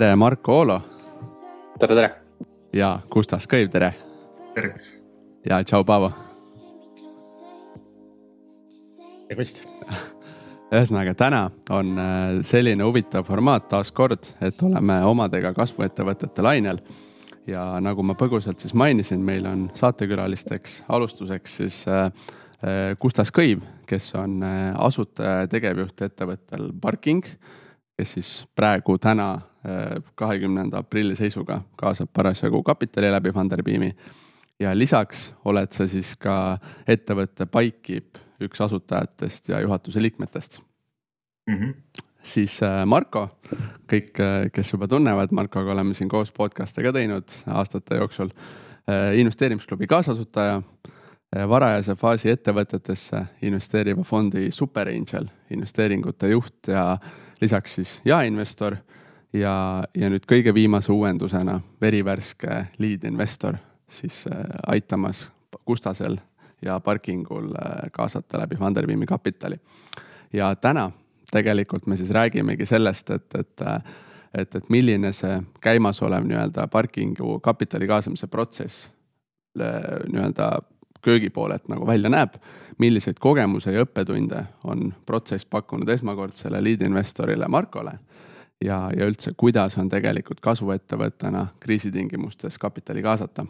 tere, Marko Oolo. tere, tere. ja Gustav Kõiv, tere. tervist. ja tšau, Paavo. tervist ühesõnaga, täna on äh, selline huvitav formaat taaskord, et oleme omadega kasvuettevõtete lainel. ja nagu ma põgusalt siis mainisin, meil on saatekülalisteks alustuseks siis äh, äh Gustav Kõiv, kes on äh, asutaja ja tegevjuht ettevõttel Parking kes siis praegu täna, äh, kahekümnenda aprilli seisuga kaasab parasjagu kapitali läbi Funderbeami. ja lisaks oled sa siis ka ettevõtte Bikekeep üks asutajatest ja juhatuse liikmetest mm. -hmm. siis äh, Marko, kõik, äh, kes juba tunnevad, Markoga oleme siin koos podcast'e ka teinud aastate jooksul. investeerimisklubi kaasasutaja varajase faasi ettevõtetesse investeeriva fondi Super Angel investeeringute juht ja lisaks siis jaeinvestor ja, ja nüüd kõige viimase uuendusena verivärske lead investor siis äh, aitamas Gustasel ja Parkingul äh, kaasata läbi Funderbeami kapitali. ja täna tegelikult me siis räägimegi sellest, et, et äh, et, et milline see käimasolev nii-öelda parkingu kapitali kaasamise protsess nii-öelda köögipoolelt nagu välja näeb. milliseid kogemuse ja õppetunde on protsess pakkunud esmakordsele lead investorile Markole ja, ja üldse, kuidas on tegelikult kasvuettevõttena kriisitingimustes kapitali kaasata.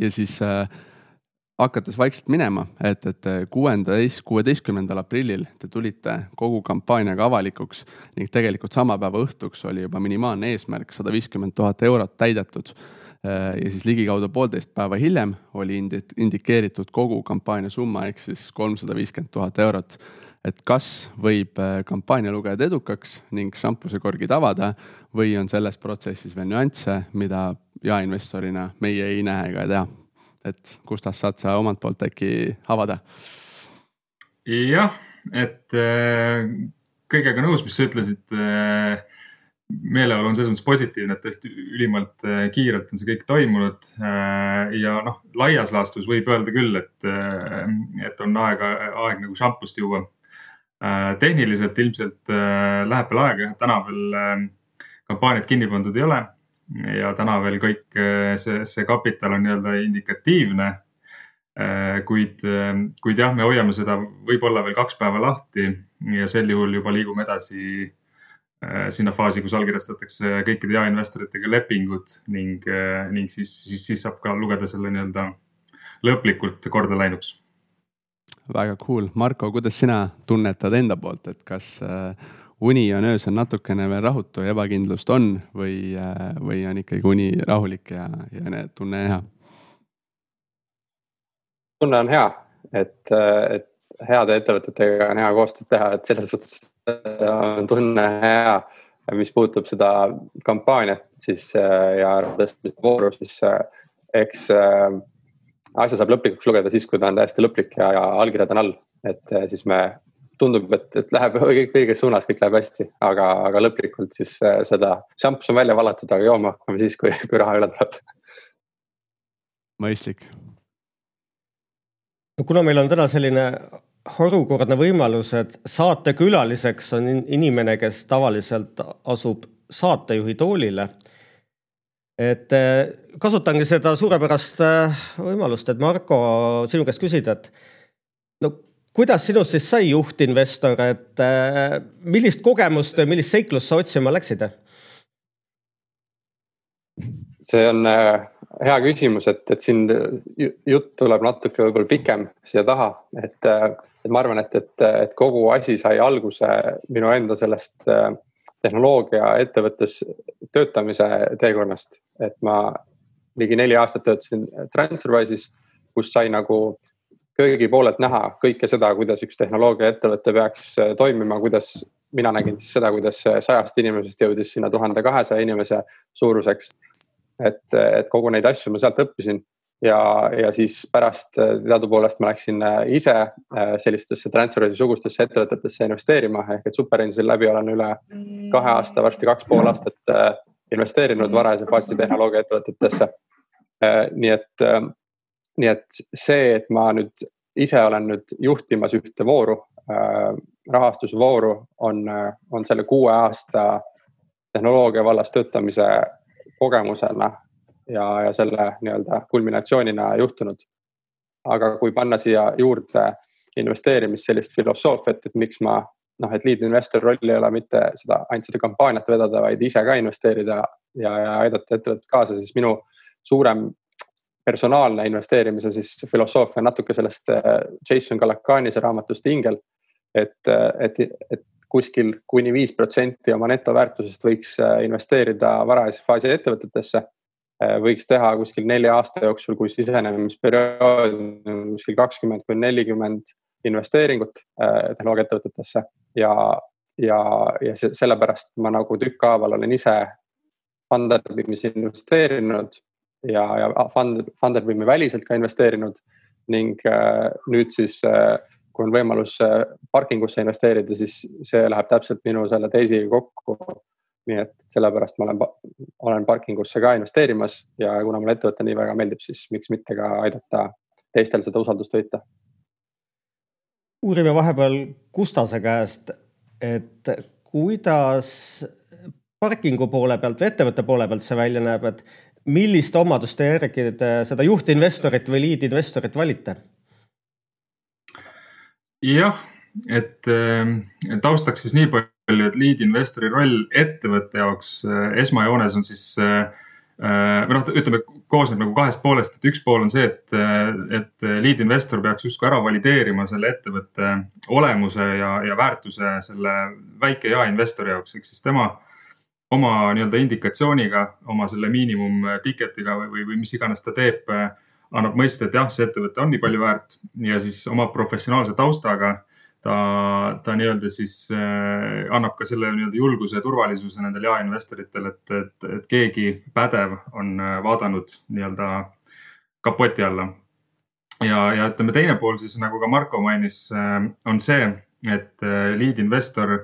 ja siis äh, hakates vaikselt minema, et, et kuuendateist, kuueteistkümnendal aprillil te tulite kogu kampaaniaga avalikuks ning tegelikult sama päeva õhtuks oli juba minimaalne eesmärk sada viiskümmend tuhat eurot täidetud Äh, ja siis ligikaudu poolteist päeva hiljem oli indikeeritud kogu kampaania summa ehk siis kolmsada viiskümmend tuhat eurot. Et kas võib äh, kampaania lugeda edukaks ning šampusekorgid avada või on selles protsessis veel nüansse, mida jaeinvestorina meie ei näe ega tea. et Gustav, saad sa omalt poolt äkki avada? jah, et äh, kõigega nõus, mis sa ütlesid meeleolu on selles mõttes positiivne, et tõesti ülimalt äh, kiirelt on see kõik toimunud. Äh, ja noh, laias laastus võib öelda küll, et, äh, et on aega, aeg nagu šampust juua. Tehniliselt ilmselt läheb veel aega, täna veel kampaaniad kinni pandud ei ole. ja täna veel kõik see, see kapital on nii-öelda indikatiivne. kuid, kuid jah, me hoiame seda võib-olla veel kaks päeva lahti ja sel juhul juba liigume edasi Äh, sinna faasi, kus allkirjastatakse kõikide jaeinvestoritega lepingud ning, äh, ning siis, siis, siis saab ka lugeda selle nii-öelda lõplikult korda läinuks. Väga cool, Marko, kuidas sina tunnetad enda poolt, et kas äh, uni on öösel natukene veel rahutu ja ebakindlust on või, või on ikkagi uni rahulik ja, ja tunne hea? tunne on hea, et, et heade ettevõtetega on hea koostööd teha, et selles suhtes on tunne hea. mis puudutab seda kampaaniat, siis äh, ja vooru, siis äh, eks äh, asja saab lõplikuks lugeda siis, kui ta on täiesti lõplik ja, ja allkirjad on all. et siis me, tundub, et, et läheb õiges suunas, kõik läheb hästi, aga, aga lõplikult siis seda šampus on välja valatud, aga jooma hakkame siis, kui, kui raha üle tuleb. mõistlik no kuna meil on täna selline harukordne võimalus, et saatekülaliseks on inimene, kes tavaliselt asub saatejuhi toolile. Et eh, kasutangi seda suurepärast eh, võimalust, et Marko, sinu käest küsida, et no kuidas sinust siis sai juhtinvestor, et eh, millist kogemust või millist seiklust sa otsima läksid? see on hea küsimus, et, et siin jutt tuleb natuke võib-olla pikem siia taha, et et ma arvan, et, et, et kogu asi sai alguse minu enda sellest äh, tehnoloogia ettevõttes töötamise teekonnast, et ma ligi neli aastat töötasin Transferwise'is, kus sai nagu köögi poolelt näha kõike seda, kuidas üks tehnoloogiaettevõte peaks äh, toimima, kuidas mina nägin siis seda, kuidas sajast inimesest jõudis sinna tuhande kahesaja inimese suuruseks. et, et kogu neid asju ma sealt õppisin ja, ja siis pärast äh, teadupoolest ma läksin äh, ise äh, sellistesse transfer'i sugustesse ettevõtetesse investeerima ehk et Superengine'i läbi olen üle kahe aasta, varsti kaks pool aastat investeerinud varajase faasi tehnoloogia ettevõtetesse. nii et, nii et see, et ma nüüd ise olen nüüd juhtimas ühte vooru, rahastusvooru, on, on selle kuue aasta tehnoloogia vallas töötamise kogemusena ja, ja selle nii-öelda kulminatsioonina juhtunud. aga kui panna siia juurde investeerimist, sellist filosoofiat, et miks ma noh, et lead investor roll ei ole mitte seda, ainult seda kampaaniat vedada, vaid ise ka investeerida ja, ja aidata ettevõtet kaasa, siis minu suurem personaalne investeerimise siis filosoofia natuke sellest äh, Jason Galakanise raamatust Ingel. et, et, et kuskil kuni viis protsenti oma netoväärtusest võiks äh, investeerida varajase faasi ettevõtetesse. Äh, võiks teha kuskil nelja aasta jooksul, kui sisenemisperiood on kuskil kakskümmend kuni nelikümmend investeeringut tehnoloogiaettevõtetesse ja, ja, ja sellepärast ma nagu tükkhaaval olen ise Funderbeamis investeerinud ja, ja Fund, Funderbeami väliselt ka investeerinud ning äh, nüüd siis äh, kui on võimalus äh, parkingusse investeerida, siis see läheb täpselt minu selle teisiga kokku. Nii et sellepärast ma olen, olen parkingusse ka investeerimas ja kuna mulle ettevõte nii väga meeldib, siis miks mitte ka aidata teistel seda usaldust võita. uurime vahepeal Gustase käest, et kuidas parkingu poole pealt või ettevõtte poole pealt see välja näeb, et milliste omaduste järgi te seda juhtinvestorit või liidinvestorit valite? jah, et taustaks siis nii palju, et liidinvestori roll ettevõtte jaoks esmajoones on siis või noh, ütleme, koosneb nagu kahest poolest, et üks pool on see, et, et lead investor peaks justkui ära valideerima selle ettevõtte olemuse ja, ja väärtuse selle väike jaeinvestori jaoks, ehk siis tema äh, oma nii-öelda indikatsiooniga, oma selle miinimum ticket'iga või, või, või mis iganes ta teeb, annab mõista, et jah, see ettevõte on nii palju väärt ja siis oma professionaalse taustaga ta, ta nii-öelda siis äh, annab ka selle nii-öelda julguse ja turvalisuse nendele jaeinvestoritele, et, et, et keegi pädev on äh, vaadanud nii-öelda kapoti alla. ja, ja ütleme, teine pool siis nagu ka Marko mainis äh,, on see, et lead investor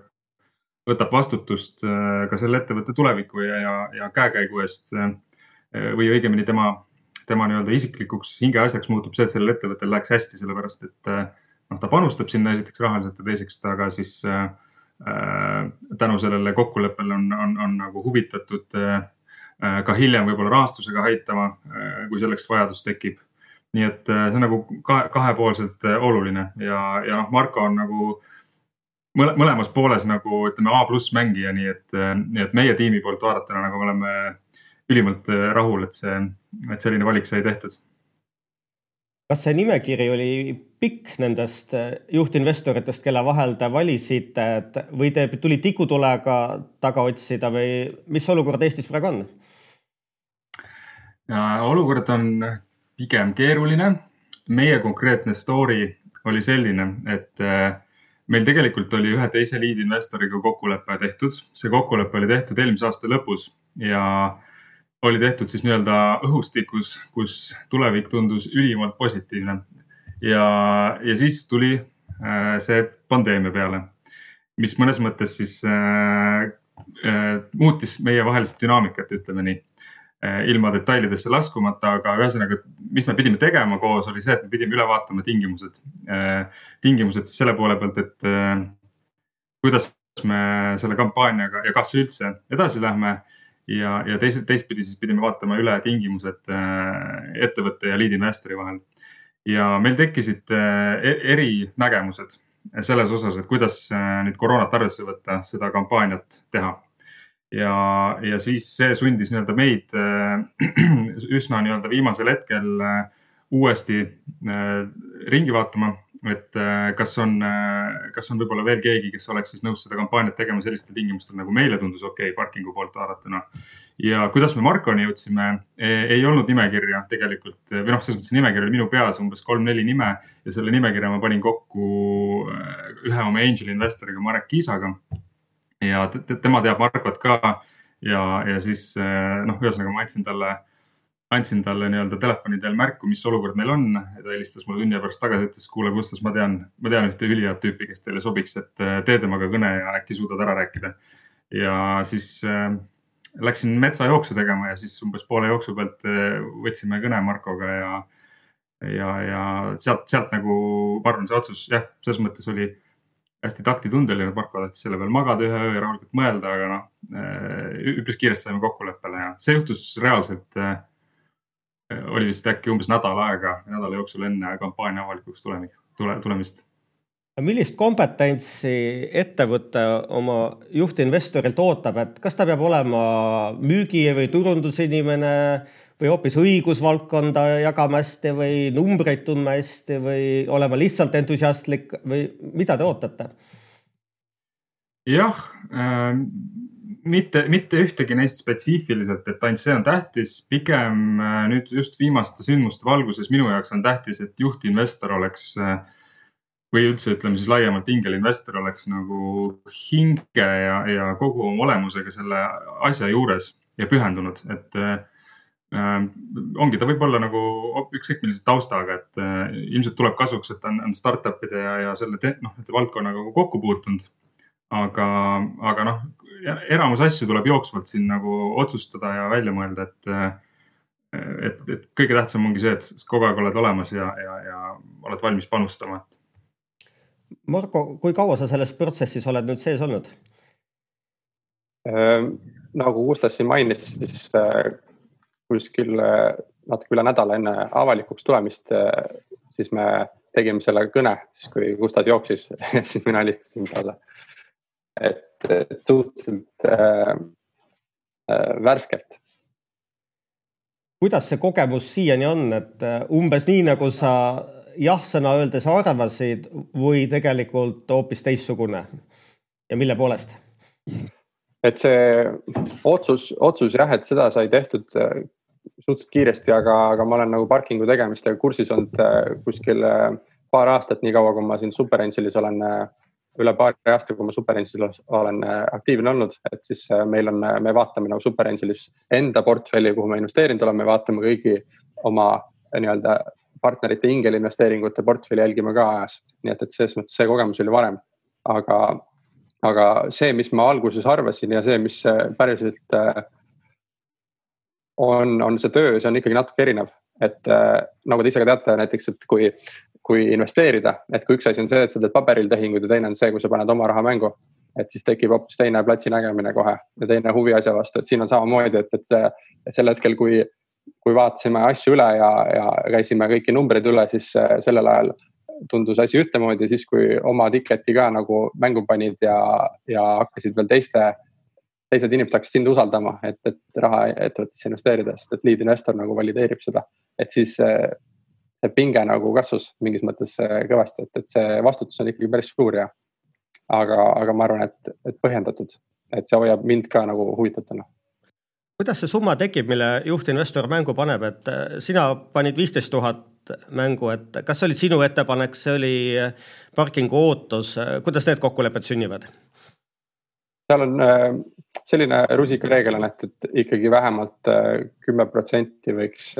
võtab vastutust ka selle ettevõtte tuleviku ja, ja, ja käekäigu eest. Või õigemini tema, tema nii-öelda isiklikuks hingeasjaks muutub see, et sellel ettevõttel läheks hästi, sellepärast et äh, noh, ta panustab sinna esiteks rahaliselt ja teiseks ta ka siis äh, tänu sellele kokkuleppele on, on, on nagu huvitatud äh, ka hiljem võib-olla rahastusega aitama äh,, kui selleks vajadus tekib. nii et see on nagu kahe, kahepoolselt oluline ja, ja noh, Marko on nagu äh, mõlemas pooles nagu ütleme A pluss mängija, nii et, nii et meie tiimi poolt vaadatuna nagu me oleme ülimalt äh, rahul, et see, et selline valik sai tehtud. Kas see nimekiri oli pikk nendest äh, juhtinvestoritest, kelle vahel te valisite, et või te tuli tikutulega taga otsida või mis olukord Eestis praegu on? olukord on pigem keeruline. meie konkreetne story oli selline, et äh, meil tegelikult oli ühe teise lead investoriga kokkulepe tehtud, see kokkulepe oli tehtud eelmise aasta lõpus ja oli tehtud siis nii-öelda õhustikus, kus tulevik tundus ülimalt positiivne. ja, ja siis tuli äh, see pandeemia peale, mis mõnes mõttes siis äh, äh, muutis meievahelist dünaamikat, ütleme nii Eh, ilma detailidesse laskumata, aga ühesõnaga, mis me pidime tegema koos, oli see, et me pidime üle vaatama tingimused. Eh, tingimused siis selle poole pealt, et kuidas me selle kampaaniaga ja kas üldse edasi lähme. Ja, ja teisalt, teistpidi siis pidime vaatama üle tingimused ettevõtte ja lead investori vahel. ja meil tekkisid e-, erinägemused selles osas, et kuidas nüüd koroonat arvesse võtta, seda kampaaniat teha ja, ja siis see sundis nii-öelda meid äh, üsna nii-öelda viimasel hetkel äh, uuesti äh, ringi vaatama, et kas on, kas on võib-olla veel keegi, kes oleks siis nõus seda kampaaniat tegema sellistel tingimustel, nagu meile tundus okei okay, parkingu poolt vaadatuna. ja kuidas me Markoni jõudsime, e, ei olnud nimekirja tegelikult või noh, selles mõttes nimekiri oli minu peas umbes kolm-neli nime ja selle nimekirja ma panin kokku ühe oma angel investoriga, Marek Kiisaga ja tema teab Markot ka ja, ja siis noh, ühesõnaga ma andsin talle, andsin talle nii-öelda telefoni teel märku, mis olukord meil on. ta helistas mulle tunni aja pärast tagasi, ütles, kuule, Gustav, ma tean, ma tean ühte ülihead tüüpi, kes teile sobiks, et eh, tee temaga kõne ja äkki suudad ära rääkida. ja siis äh, läksin metsajooksu tegema ja siis umbes poole jooksu pealt võtsime kõne Markoga ja, ja, ja sealt, sealt nagu ma arvan, see otsus jah, selles mõttes oli hästi taktitundeline, Marko tahtis selle peal magada ühe öö ja rahulikult mõelda, aga noh, üpris kiiresti saime kokkuleppele ja see juhtus reaalselt. Oli vist äkki umbes nädal aega, nädala jooksul enne kampaania avalikuks tulemist, tule, tulemist millist kompetentsi ettevõte oma juhtinvestorilt ootab, et kas ta peab olema müügi või turundusinimene või hoopis õigusvaldkonda jagama hästi või numbreid tundma hästi või olema lihtsalt entusiastlik või mida te ootate? jah äh,, mitte, mitte ühtegi neist spetsiifiliselt, et ainult see on tähtis, pigem äh, nüüd just viimaste sündmuste valguses minu jaoks on tähtis, et juhtinvestor oleks äh, või üldse ütleme siis laiemalt ingelinvestor oleks nagu hinge ja, ja kogu oma olemusega selle asja juures ja pühendunud, et äh, ongi, ta võib olla nagu ükskõik millise taustaga, et ilmselt tuleb kasuks, et on, on startup'ide ja, ja selle noh, valdkonnaga kokku puutunud. Aga, aga noh, enamus asju tuleb jooksvalt siin nagu otsustada ja välja mõelda, et äh, et, et kõige tähtsam ongi see, et kogu aeg oled olemas ja, ja, ja oled valmis panustama, Marko, kui kaua sa selles protsessis oled nüüd sees olnud? Ehm, nagu Gustav siin mainis, siis äh, kuskil äh, natuke üle nädala enne avalikuks tulemist, äh, siis me tegime selle kõne, siis kui Gustav jooksis siis mina helistasin talle. Et, et suhteliselt äh, värskelt. kuidas see kogemus siiani on, et umbes nii nagu sa jah-sõna öeldes arvasid või tegelikult hoopis teistsugune ja mille poolest? et see otsus, otsus jah, et seda sai tehtud äh, suhteliselt kiiresti, aga, aga ma olen nagu parkingu tegemistega kursis olnud äh, kuskil äh, paar aastat, niikaua kui ma siin Superangelis olen, üle paari aasta, kui ma Superangelis olen aktiivne olnud, et siis meil on, me vaatame nagu Superangelis enda portfelli, kuhu me investeerinud oleme, vaatame kõigi oma nii-öelda partnerite ingelinvesteeringute portfelli jälgima ka ajas. nii et, et selles mõttes see kogemus oli varem. aga, aga see, mis ma alguses arvasin ja see, mis päriselt äh, on, on see töö, see on ikkagi natuke erinev. et äh, nagu te ise ka teate näiteks, et kui, kui investeerida, et kui üks asi on see, et sa teed paberil tehinguid ja teine on see, kui sa paned oma raha mängu et siis tekib hoopis teine platsi nägemine kohe ja teine huvi asja vastu, et siin on samamoodi, et, et, et sel hetkel, kui kui vaatasime asju üle ja, ja käisime kõiki numbreid üle, siis äh, sellel ajal tundus asi ühtemoodi, siis kui oma ticket'i ka nagu mängu panid ja, ja hakkasid veel teiste, teised inimesed hakkasid sind usaldama, et, et raha ettevõttesse investeerida, sest et lead investor nagu valideerib seda. et siis äh, see pinge nagu kasvas mingis mõttes äh, kõvasti, et, et see vastutus on ikkagi päris suur ja aga, aga ma arvan, et, et põhjendatud, et see hoiab mind ka nagu huvitatuna kuidas see summa tekib, mille juhtinvestor mängu paneb, et äh, sina panid viisteist tuhat mängu, et kas see oli sinu ettepanek, see oli äh, parkingu ootus, kuidas need kokkulepped sünnivad? seal on äh, selline rusikareegel on, et, et ikkagi vähemalt kümme protsenti võiks,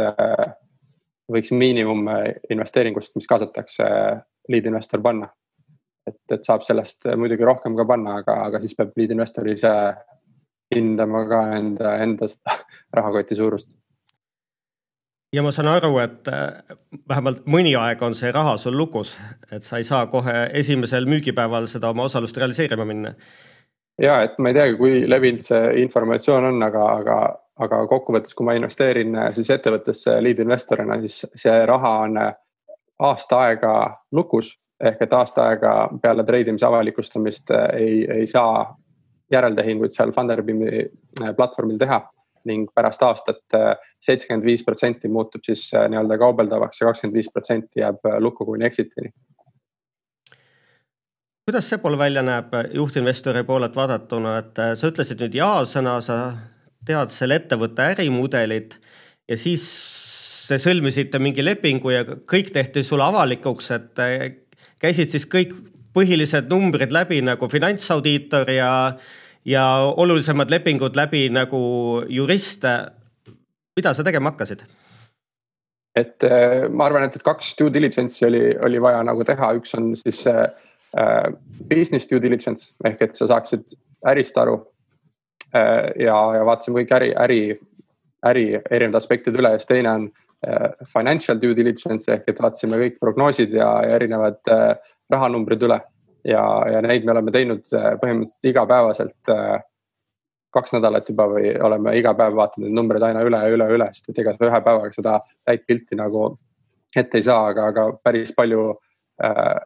võiks miinimum investeeringust, mis kaasatakse, lead investor panna. et, et saab sellest muidugi rohkem ka panna, aga, aga siis peab lead investor ise hindama ka enda, enda seda rahakoti suurust. ja ma saan aru, et äh, vähemalt mõni aeg on see raha sul lukus, et sa ei saa kohe esimesel müügipäeval seda oma osalust realiseerima minna. ja et ma ei teagi, kui levinud see informatsioon on, aga, aga, aga kokkuvõttes, kui ma investeerin äh, siis ettevõttesse lead investorina, siis see raha on äh, aasta aega lukus ehk et aasta aega peale treidimise avalikustamist ei, ei saa järeltehinguid seal Funderbeami äh, platvormil teha ning pärast aastat äh, seitsekümmend viis protsenti muutub siis äh, nii-öelda kaubeldavaks ja kakskümmend viis protsenti jääb lukku kuni exit'ini. kuidas see pool välja näeb juhtinvestori poolelt vaadatuna, et sa ütlesid nüüd jaa-sõna, sa tead selle ettevõtte ärimudelit ja siis sõlmisite mingi lepingu ja kõik tehti sulle avalikuks, et käisid siis kõik põhilised numbrid läbi nagu finantsaudiitor ja, ja olulisemad lepingud läbi nagu jurist. mida sa tegema hakkasid? et äh, ma arvan, et, et kaks due diligence'i oli, oli vaja nagu teha, üks on siis äh, business due diligence ehk et sa saaksid ärist aru. Ja, ja vaatasime kõik äri, äri, äri erinevad aspektid üle ja siis teine on äh, financial due diligence ehk et vaatasime kõik prognoosid ja, ja erinevad äh, rahanumbrid üle ja, ja neid me oleme teinud äh, põhimõtteliselt igapäevaselt. Äh, kaks nädalat juba või oleme iga päev vaatanud neid numbreid aina üle ja üle üle, sest et ega sa ühe päevaga seda täit pilti nagu ette ei saa, aga, aga päris palju äh,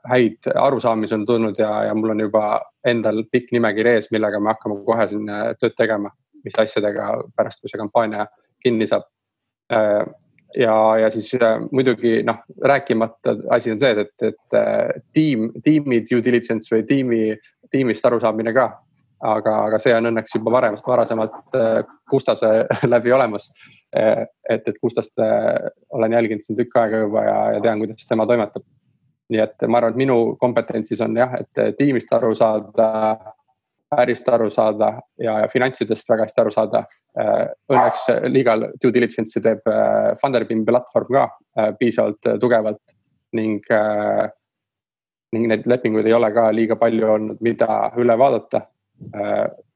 häid arusaamisi on tulnud ja, ja mul on juba endal pikk nimekiri ees, millega me hakkame kohe siin äh, tööd tegema, mis asjadega pärast, kui see kampaania kinni saab äh, ja, ja siis äh, muidugi noh, rääkimata asi on see, et, et äh, tiim, tiimi due diligence või tiimi, tiimist arusaamine ka aga, aga see on õnneks juba varem, varasemalt äh, Gustase läbi olemas. Äh, et, et Gustast äh, olen jälginud siin tükk aega juba ja, ja tean, kuidas tema toimetab. Nii et ma arvan, et minu kompetentsis on jah, et tiimist aru saada, ärist aru saada ja, ja finantsidest väga hästi aru saada. Õnneks legal due diligence'i teeb Funderbeam platvorm ka piisavalt tugevalt ning ning neid lepinguid ei ole ka liiga palju olnud, mida üle vaadata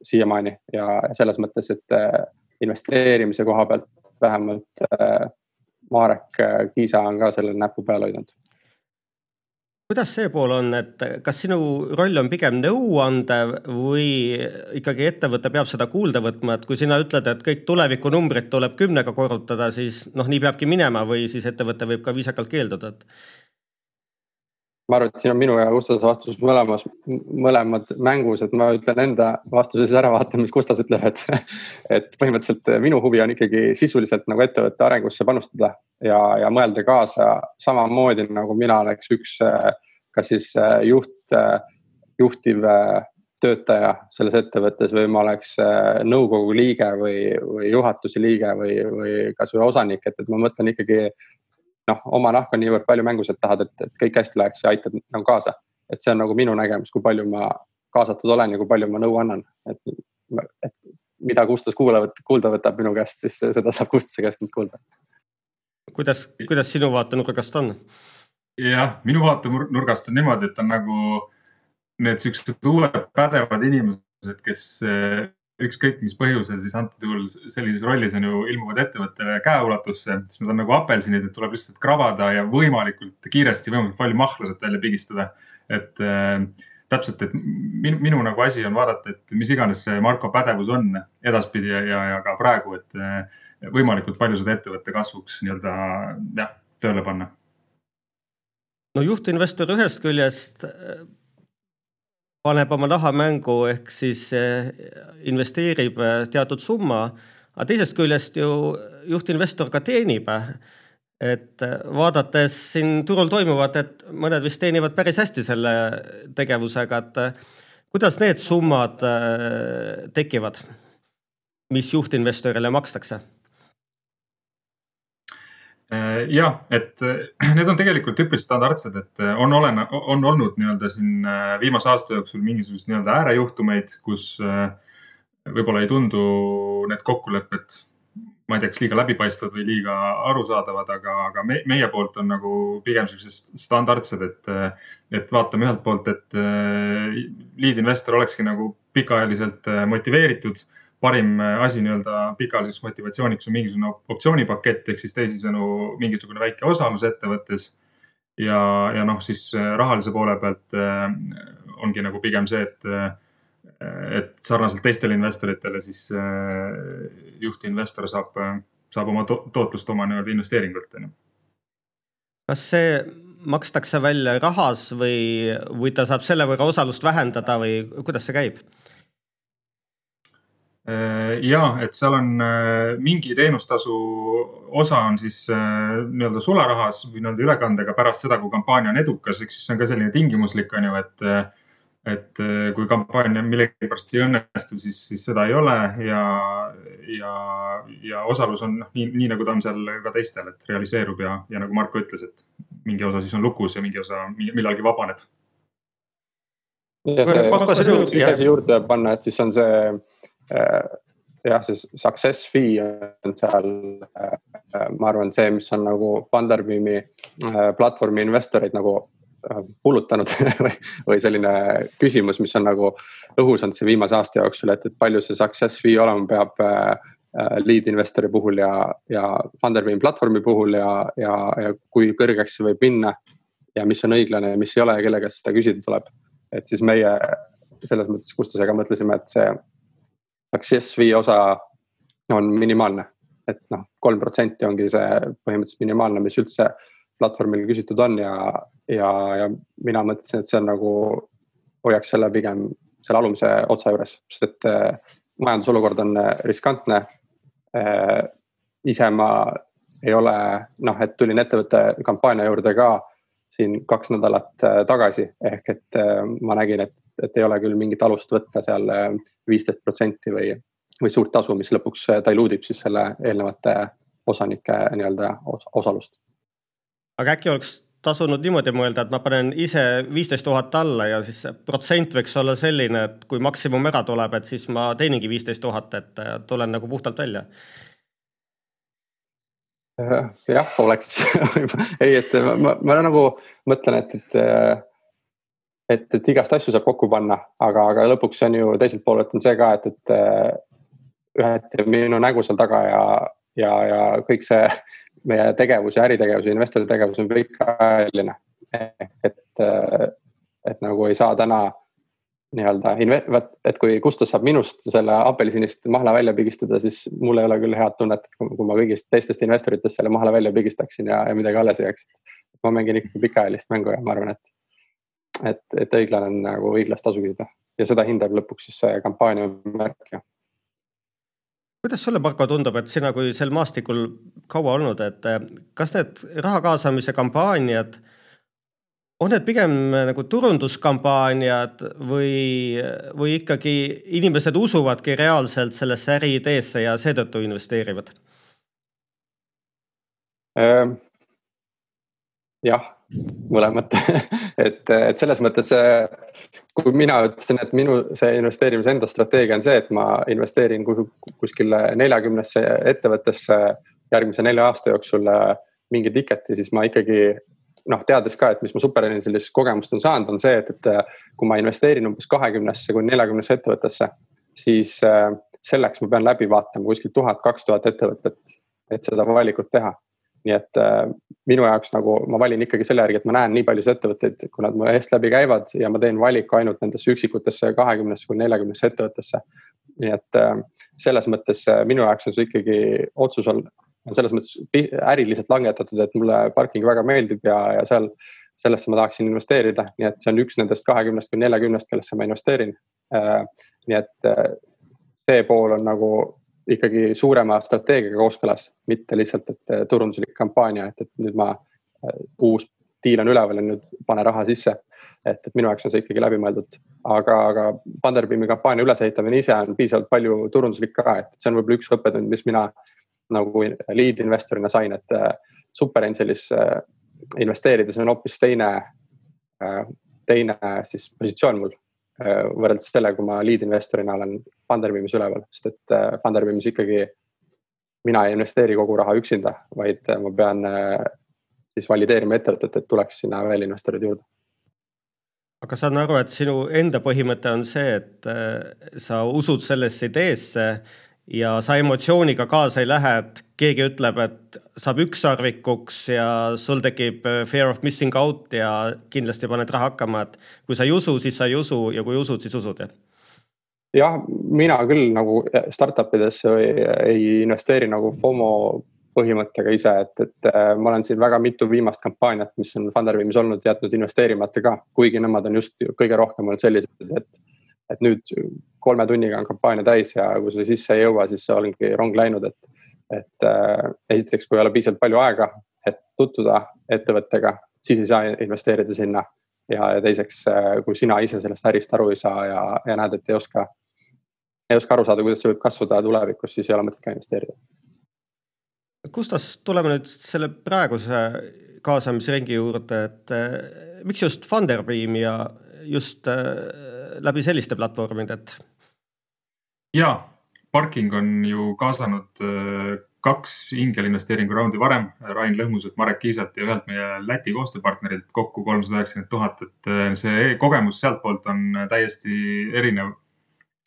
siiamaani ja selles mõttes, et investeerimise koha pealt vähemalt äh, Marek Kiisa on ka sellele näpu peal hoidnud kuidas see pool on, et kas sinu roll on pigem nõuandev või ikkagi ettevõte peab seda kuulda võtma, et kui sina ütled, et kõik tulevikunumbrid tuleb kümnega korrutada, siis noh, nii peabki minema või siis ettevõte võib ka viisakalt keelduda, et ma arvan, et siin on minu ja Gustase vastus mõlemas, mõlemad mängus, et ma ütlen enda vastuse siis ära, vaatame, mis Gustas ütleb, et. et põhimõtteliselt minu huvi on ikkagi sisuliselt nagu ettevõtte arengusse panustada ja, ja mõelda kaasa samamoodi nagu mina oleks üks, kas siis juht, juhtiv töötaja selles ettevõttes või ma oleks nõukogu liige või, või juhatuse liige või, või kasvõi osanik, et, et ma mõtlen ikkagi noh, oma nahk on niivõrd palju mängus, et tahad, et, et kõik hästi läheks ja aitad nagu kaasa. et see on nagu minu nägemus, kui palju ma kaasatud olen ja kui palju ma nõu annan, et, et mida Gustas kuula, kuulda võtab minu käest, siis seda saab Gustase käest nüüd kuulda. kuidas, kuidas sinu vaatenurgast on? jah, minu vaatenurgast on niimoodi, et on nagu need siuksed uued pädevad inimesed, kes ükskõik mis põhjusel siis antud juhul sellises rollis on ju ilmuvad ettevõttele käeulatusse, siis nad on nagu apelsinid, et tuleb lihtsalt krabada ja võimalikult kiiresti, võimalikult palju mahlasid välja pigistada. et äh, täpselt, et minu, minu nagu asi on vaadata, et mis iganes see Marko pädevus on edaspidi ja, ja, ja ka praegu, et äh, võimalikult palju seda ettevõtte kasvuks nii-öelda jah, tööle panna. no juhtinvestor ühest küljest paneb oma raha mängu ehk siis eh, investeerib eh, teatud summa, aga teisest küljest ju juhtinvestor ka teenib. et eh, vaadates siin turul toimuvat, et mõned vist teenivad päris hästi selle tegevusega, et kuidas need summad tekivad, mis juhtinvestorile makstakse? Äh, jah, et äh, need on tegelikult üpris standardsed, et äh, on olen-, on olnud nii-öelda siin viimase aasta jooksul mingisuguseid nii-öelda äärejuhtumeid, kus võib-olla ei tundu need kokkulepped, ma ei tea, kas liiga läbipaistvad või liiga arusaadavad, aga, aga me, meie poolt on nagu pigem siuksed standardsed, et, et vaatame ühelt poolt, et lead investor olekski nagu pikaajaliselt motiveeritud parim äh, asi nii-öelda pikaajaliseks motivatsiooniks on mingisugune optsioonipakett ehk siis teisisõnu mingisugune väike osalus ettevõttes. ja, ja noh, siis äh, rahalise poole pealt äh, ongi nagu pigem see, et, et sarnaselt teistele investoritele siis juhtinvestor saab, saab oma to tootlust oma nii-öelda investeeringult, on ju. kas see makstakse välja rahas või, või ta saab selle võrra osalust vähendada või kuidas see käib? Äh, ja, et seal on äh, mingi teenustasu osa on siis äh, nii-öelda sularahas või nii-öelda ülekandega pärast seda, kui kampaania on edukas, ehk siis see on ka selline tingimuslik, on ju, et. et kui kampaania millegipärast ei õnnestu, siis, siis seda ei ole ja, ja, ja osalus on noh, nii, nii nagu ta on seal ka teistel, et realiseerub ja, ja nagu Marko ütles, et mingi osa siis on lukus ja mingi osa millalgi vabaneb. ja see, üks asi juurde panna, et siis on see jah, see success fee on seal, äh, ma arvan, see, mis on nagu Funderbeami äh, platvormi investoreid nagu pullutanud või, või selline küsimus, mis on nagu õhus olnud see viimase aasta jooksul, et, et palju see success fee olema peab lead investori puhul ja, ja Funderbeami platvormi puhul ja, ja, ja kui kõrgeks see võib minna. ja mis on õiglane ja mis ei ole ja kelle käest seda küsida tuleb. et siis meie selles mõttes Gustusega mõtlesime, et see success fee osa on minimaalne. et noh, kolm protsenti ongi see põhimõtteliselt minimaalne, mis üldse platvormil küsitud on ja, ja, ja mina mõtlesin, et see on nagu, hoiaks selle pigem selle alumise otsa juures, sest et äh, majandusolukord on riskantne äh, ise ma ei ole noh, et tulin ettevõtte kampaania juurde ka siin kaks nädalat äh, tagasi, ehk et äh, ma nägin, et, et ei ole küll mingit alust võtta seal äh, viisteist protsenti või, või suurt tasu, mis lõpuks diluudib siis selle eelnevate osanike nii-öelda osalust. aga äkki oleks tasunud niimoodi mõelda, et ma panen ise viisteist tuhat alla ja siis protsent võiks olla selline, et kui maksimum ära tuleb, et siis ma teeningi viisteist tuhat, et tulen nagu puhtalt välja jah, oleks ei, et ma, ma, ma nagu mõtlen, et, et, et, et igast asju saab kokku panna, aga, aga lõpuks on ju teiselt poolelt on see ka, et, et üheti minu nägu seal taga ja, ja, ja kõik see meie tegevus ja äritegevus ja investori tegevus on pikaajaline. et, et nagu ei saa täna nii-öelda, et kui Gustav saab minust selle apelsinist mahla välja pigistada, siis mul ei ole küll head tunnet, kui ma kõigist teistest investoritest selle mahla välja pigistaksin ja, ja midagi alles jääks. ma mängin ikkagi pikaajalist mängu ja ma arvan, et, et, et õiglane on nagu õiglast tasu küsida ja seda hindab lõpuks siis see kampaania märk ja kuidas sulle, Marko, tundub, et sina kui sel maastikul kaua olnud, et kas need raha kaasamise kampaaniad äh, on need pigem äh, nagu turunduskampaaniad või, või ikkagi inimesed usuvadki reaalselt sellesse äriideesse ja seetõttu investeerivad? Ehm, jah, mõlemat et, et selles mõttes, kui mina ütlesin, et minu see investeerimise enda strateegia on see, et ma investeerin kuskile neljakümnesse ettevõttesse järgmise nelja aasta jooksul äh, mingi ticket'i, siis ma ikkagi noh, teades ka, et mis ma superanilisest kogemust on saanud, on see, et, et äh, kui ma investeerin umbes kahekümnesse kuni neljakümnesse ettevõttesse, siis äh, selleks ma pean läbi vaatama kuskil tuhat, kaks tuhat ettevõtet, et seda valikut teha. nii et äh, minu jaoks nagu ma valin ikkagi selle järgi, et ma näen nii paljusid ettevõtteid, kui nad mu eest läbi käivad ja ma teen valiku ainult nendesse üksikutesse kahekümnesse kuni neljakümnesse ettevõttesse. nii et selles mõttes minu jaoks on see ikkagi otsus on on selles mõttes äriliselt langetatud, et mulle parking väga meeldib ja, ja seal, sellesse ma tahaksin investeerida, nii et see on üks nendest kahekümnest kuni neljakümnest, kellesse ma investeerin. Äh, nii et äh, see pool on nagu ikkagi suurema strateegiaga kooskõlas, mitte lihtsalt, et äh, turunduslik kampaania, et, et nüüd ma, uus diil on üleval ja nüüd pane raha sisse. et, et minu jaoks on see ikkagi läbimõeldud, aga, aga Funderbeami kampaania ülesehitamine ise on piisavalt palju turunduslik ka, et see on võib-olla üks õppetund, mis mina nagu lead investorina sain, et äh, Superangelis äh, investeerides on hoopis teine, äh, teine siis positsioon mul võrreldes sellega, kui ma lead investorina olen Funderbeamis üleval, sest et Funderbeamis ikkagi mina ei investeeri kogu raha üksinda, vaid ma pean siis valideerima ettevõtet, et tuleks sinna veel investorid juurde. Aga saan aru, et sinu enda põhimõte on see, et sa usud sellesse ideesse ja sa emotsiooniga kaasa ei lähe, et keegi ütleb, et saab ükssarvikuks ja sul tekib äh, fear of missing out ja kindlasti paned raha hakkama, et kui sa ei usu, siis sa ei usu ja kui usud, siis usud, jah? jah, mina küll nagu startup idesse või ei investeeri nagu FOMO põhimõttega ise, et, et äh, ma olen siin väga mitu viimast kampaaniat, mis on Funderbeamis olnud, jätnud investeerimata ka, kuigi nemad on just kõige rohkem olnud sellised, et et nüüd kolme tunniga on kampaania täis ja kui sa sisse ei jõua, siis ongi rong läinud, et. et äh, esiteks, kui ei ole piisavalt palju aega, et tutvuda ettevõttega, siis ei saa investeerida sinna. ja, ja teiseks, äh, kui sina ise sellest ärist aru ei saa ja, ja näed, et ei oska, ei oska aru saada, kuidas see võib kasvada tulevikus, siis ei ole mõtet ka investeerida. Kustas, tuleme nüüd selle praeguse kaasamisringi juurde, et äh, miks just Funderbeam ja just läbi selliste platvormide, et? Ja, Parking on ju kaasanud äh, kaks ingelinvesteeringu raundi varem, Rain Lõhmuselt, Marek Kiisat ja ühelt meie Läti koostööpartnerilt kokku kolmsada üheksakümmend tuhat, et äh, see kogemus sealtpoolt on täiesti erinev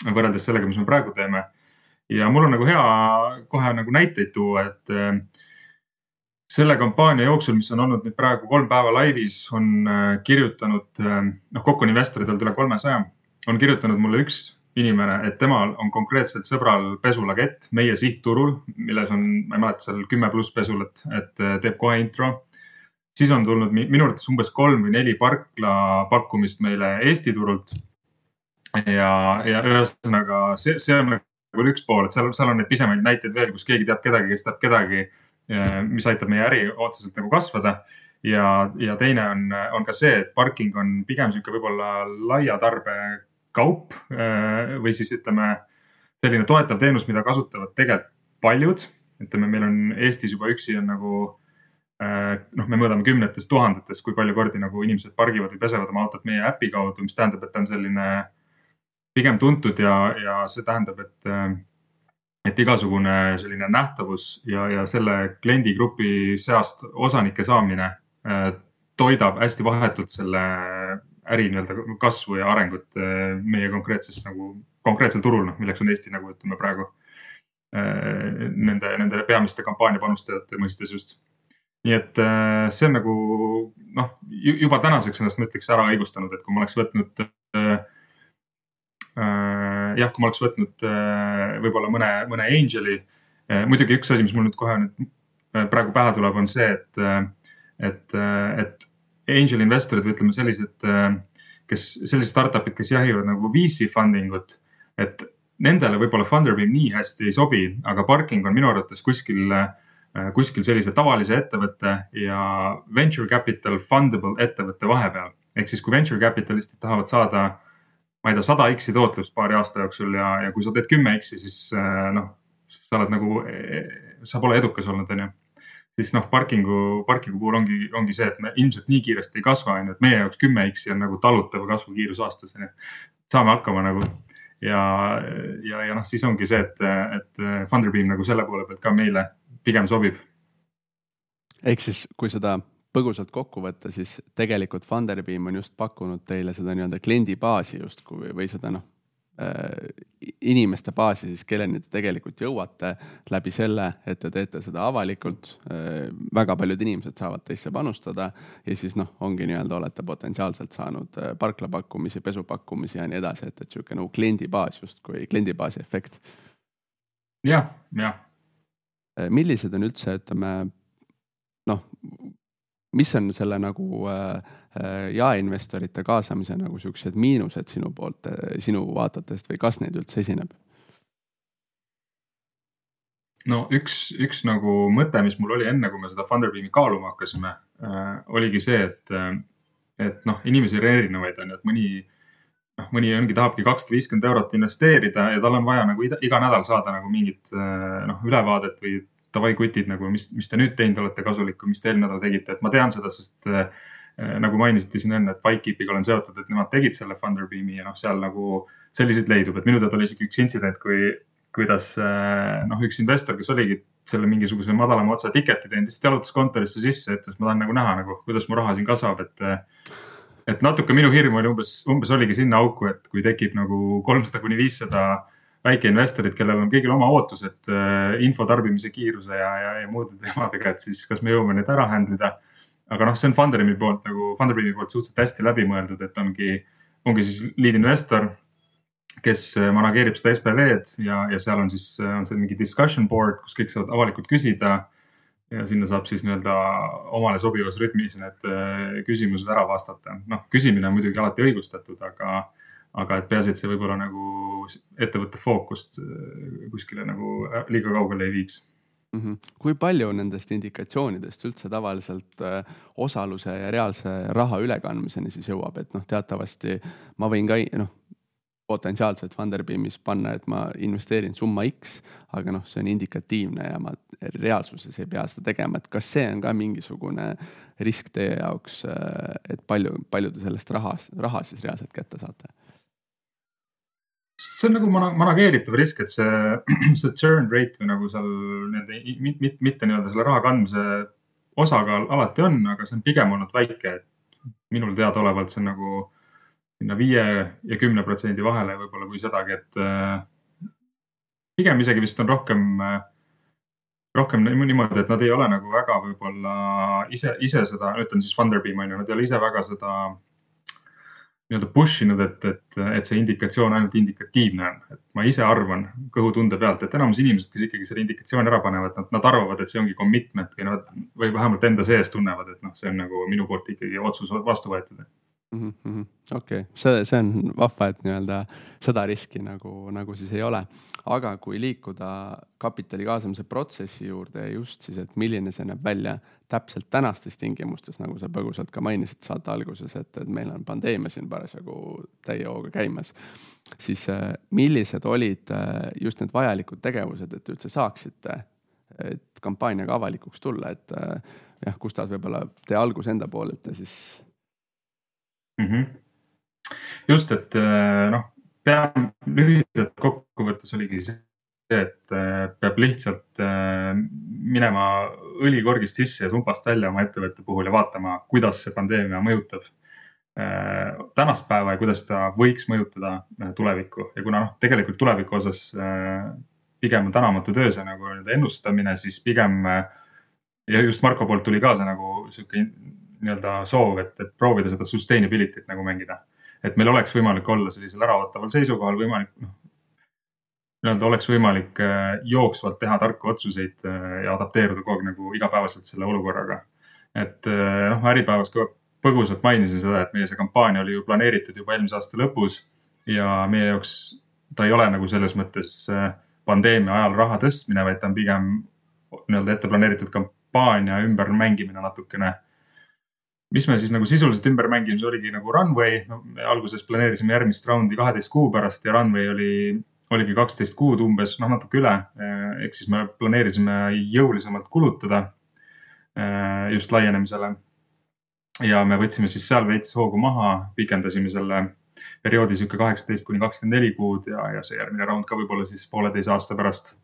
võrreldes sellega, mis me praegu teeme. ja mul on nagu hea kohe nagu näiteid tuua, et selle kampaania jooksul, mis on olnud nüüd praegu kolm päeva laivis, on äh, kirjutanud, äh, noh, kokku on investoreid olnud üle kolmesaja, on kirjutanud mulle üks inimene, et temal on konkreetselt sõbral pesulakett meie sihtturul, milles on, ma ei mäleta, seal kümme pluss pesulat, et äh, teeb kohe intro. siis on tulnud minu arvates umbes kolm või neli parkla pakkumist meile Eesti turult. ja, ja ühesõnaga see, see on nagu üks pool, et seal, seal on neid pisemaid näiteid veel, kus keegi teab kedagi, kes teab kedagi, äh, mis aitab meie äri otseselt nagu kasvada ja, ja teine on, on ka see, et parking on pigem sihuke võib-olla laia tarbekaup äh, või siis ütleme selline toetav teenus, mida kasutavad tegelikult paljud. ütleme, meil on Eestis juba üksi on nagu äh, noh, me mõõdame kümnetes tuhandetes, kui palju kordi nagu inimesed pargivad või pesevad oma autot meie äpi kaudu, mis tähendab, et ta on selline pigem tuntud ja, ja see tähendab, et äh, et igasugune selline nähtavus ja, ja selle kliendigrupi seast osanike saamine toidab hästi vahetult selle äri nii-öelda kasvu ja arengut äh, meie konkreetses nagu, konkreetsel turul, noh, milleks on Eesti nagu ütleme praegu. Äh, nende, nende peamiste kampaaniapanustajate mõistes just. nii et see on nagu noh, juba tänaseks ennast ma ütleks ära õigustanud, et kui ma oleks võtnud äh,. jah, kui ma oleks võtnud äh, võib-olla mõne, mõne Angeli äh,. muidugi üks asi, mis mul nüüd kohe nüüd praegu pähe tuleb, on see, et et, et angel investorid või ütleme sellised, kes, sellised startup'id, kes jahivad nagu VC funding ut, et nendele võib-olla Funderbeam nii hästi ei sobi, aga parking on minu arvates kuskil, kuskil sellise tavalise ettevõtte ja venture capital fundable ettevõtte vahepeal. ehk siis, kui venture capitalistid tahavad saada, ma ei tea, sada X-i tootlust paari aasta jooksul ja, ja kui sa teed kümme X-i, siis noh, sa oled nagu, sa pole edukas olnud, on ju siis noh, parkingu, parkingu puhul ongi, ongi see, et me ilmselt nii kiiresti ei kasva, on ju, et meie jaoks kümme X-i on nagu talutav kasvukiirus aastas, on ju. saame hakkama nagu ja, ja, ja noh, siis ongi see, et, et Funderbeam nagu selle poole pealt ka meile pigem sobib. ehk siis, kui seda põgusalt kokku võtta, siis tegelikult Funderbeam on just pakkunud teile seda nii-öelda kliendibaasi justkui või seda noh inimeste baasi siis, kelleni te tegelikult jõuate läbi selle, et te teete seda avalikult. Äh, väga paljud inimesed saavad teisse panustada ja siis noh, ongi nii-öelda olete potentsiaalselt saanud äh, parklapakkumisi, pesupakkumisi ja nii edasi, et, et sihuke nagu kliendibaas justkui kliendibaasi efekt. jah, jah. millised on üldse, ütleme noh, mis on selle nagu äh, äh, jaeinvestorite kaasamise nagu siuksed miinused sinu poolt, äh, sinu vaatetest või kas neid üldse esineb? no üks, üks nagu mõte, mis mul oli enne, kui me seda Funderbeami kaaluma hakkasime äh,, oligi see, et, et noh, inimesi on erinevaid, on ju, et mõni noh, mõni ongi, tahabki kakssada viiskümmend eurot investeerida ja tal on vaja nagu iga, iga nädal saada nagu mingit noh, ülevaadet või davai kutid nagu, mis, mis te nüüd teinud olete kasulikku, mis te eelmine nädal tegite, et ma tean seda, sest äh, nagu mainisite siin enne, et Bikekeepiga olen seotud, et nemad tegid selle Funderbeami ja noh, seal nagu selliseid leidub, et minu teada oli isegi üks intsident, kui, kuidas äh, noh, üks investor, kes oligi selle mingisuguse madalama otsa ticket'i teinud, lihtsalt jalutas kontorisse sisse, ütles, ma tahan nagu näha nagu, kuidas mu raha siin kasvab, et äh, et natuke minu hirm oli umbes, umbes oligi sinna auku, et kui tekib nagu kolmsada kuni viissada väikeinvestorid, kellel on kõigil oma ootused äh, info tarbimise kiiruse ja, ja, ja muude teemadega, et siis kas me jõuame need ära handle ida. Aga noh, see on Funderbeami poolt nagu, Funderbeami poolt suhteliselt hästi läbi mõeldud, et ongi, ongi siis lead investor, kes äh, manageerib seda SPV-d ja, ja seal on siis, äh, on see mingi discussion board, kus kõik saavad avalikult küsida. ja sinna saab siis nii-öelda omale sobivas rütmis need küsimused ära vastata. noh, küsimine on muidugi alati õigustatud, aga aga et peaasi, et see võib-olla nagu ettevõtte fookust äh, kuskile nagu äh, liiga kaugele ei viiks mm. -hmm. kui palju nendest indikatsioonidest üldse tavaliselt äh, osaluse ja reaalse raha ülekandmiseni siis jõuab, et noh, teatavasti ma võin ka noh, potentsiaalselt Funderbeamis panna, et ma investeerin summa X, aga noh, see on indikatiivne ja ma reaalsuses ei pea seda tegema, et kas see on ka mingisugune risk teie jaoks, et palju, palju te sellest rahast, raha siis reaalselt kätte saate? See on nagu manageeritav risk, et see, see churn rate või nagu seal nende mitte, mitte, mitte nii-öelda selle raha kandmise osakaal alati on, aga see on pigem olnud väike, minul teadaolevalt see on nagu sinna viie ja kümne protsendi vahele võib-olla kui sedagi, et äh, pigem isegi vist on rohkem, rohkem niimoodi, et nad ei ole nagu väga võib-olla ise, ise seda, ütlen siis Funderbeam on ju, nad ei ole ise väga seda nii-öelda push inud, et, et, et see indikatsioon ainult indikatiivne on. et ma ise arvan kõhutunde pealt, et enamus inimesed, kes ikkagi selle indikatsiooni ära panevad, nad, nad arvavad, et see ongi commitment või nad või vähemalt enda sees tunnevad, et noh, see on nagu minu poolt ikkagi otsus vastu võetud mm -hmm.. okei okay., see, see on vahva, et nii-öelda seda riski nagu, nagu siis ei ole. aga kui liikuda kapitali kaasamise protsessi juurde just siis, et milline see näeb välja täpselt tänastes tingimustes, nagu sa põgusalt ka mainisid saate alguses, et, et meil on pandeemia siin parasjagu täie hooga käimas. siis äh, millised olid äh, just need vajalikud tegevused, et üldse saaksite, et kampaaniaga avalikuks tulla, et äh, jah, Gustav, võib-olla tee algus enda poolelt ja siis mm. -hmm. just, et noh, pean lühidalt kokkuvõttes oligi see et äh, peab lihtsalt äh, minema õlikorgist sisse ja sumpast välja oma ettevõtte puhul ja vaatama, kuidas see pandeemia mõjutab äh, tänast päeva ja kuidas ta võiks mõjutada tulevikku ja kuna noh, tegelikult tuleviku osas pigem on tänamatu töö see nagu nii-öelda ennustamine, siis pigem ja just Marko poolt tuli ka see nagu sihuke nii-öelda soov, et, et proovida seda sustainability't nagu mängida. et meil oleks võimalik olla sellisel äraootaval seisukohal võimalik noh, nii-öelda oleks võimalik äh, jooksvalt teha tarku otsuseid äh, ja adapteeruda kogu aeg nagu igapäevaselt selle olukorraga. et äh, noh, Äripäevas ka põgusalt mainisin seda, et meie see kampaania oli ju planeeritud juba eelmise aasta lõpus ja meie jaoks ta ei ole nagu selles mõttes pandeemia ajal raha tõstmine, vaid ta on pigem nii-öelda ette planeeritud kampaania ümbermängimine natukene mis me siis nagu sisuliselt ümber mängisime, see oligi nagu runway no,. alguses planeerisime järgmist raundi kaheteist kuu pärast ja runway oli oligi kaksteist kuud umbes, noh natuke üle. ehk siis me planeerisime jõulisemalt kulutada eh, just laienemisele. ja me võtsime siis seal veits hoogu maha, pikendasime selle perioodi sihuke kaheksateist kuni kakskümmend neli kuud ja, ja see järgmine raund ka võib-olla siis pooleteise aasta pärast.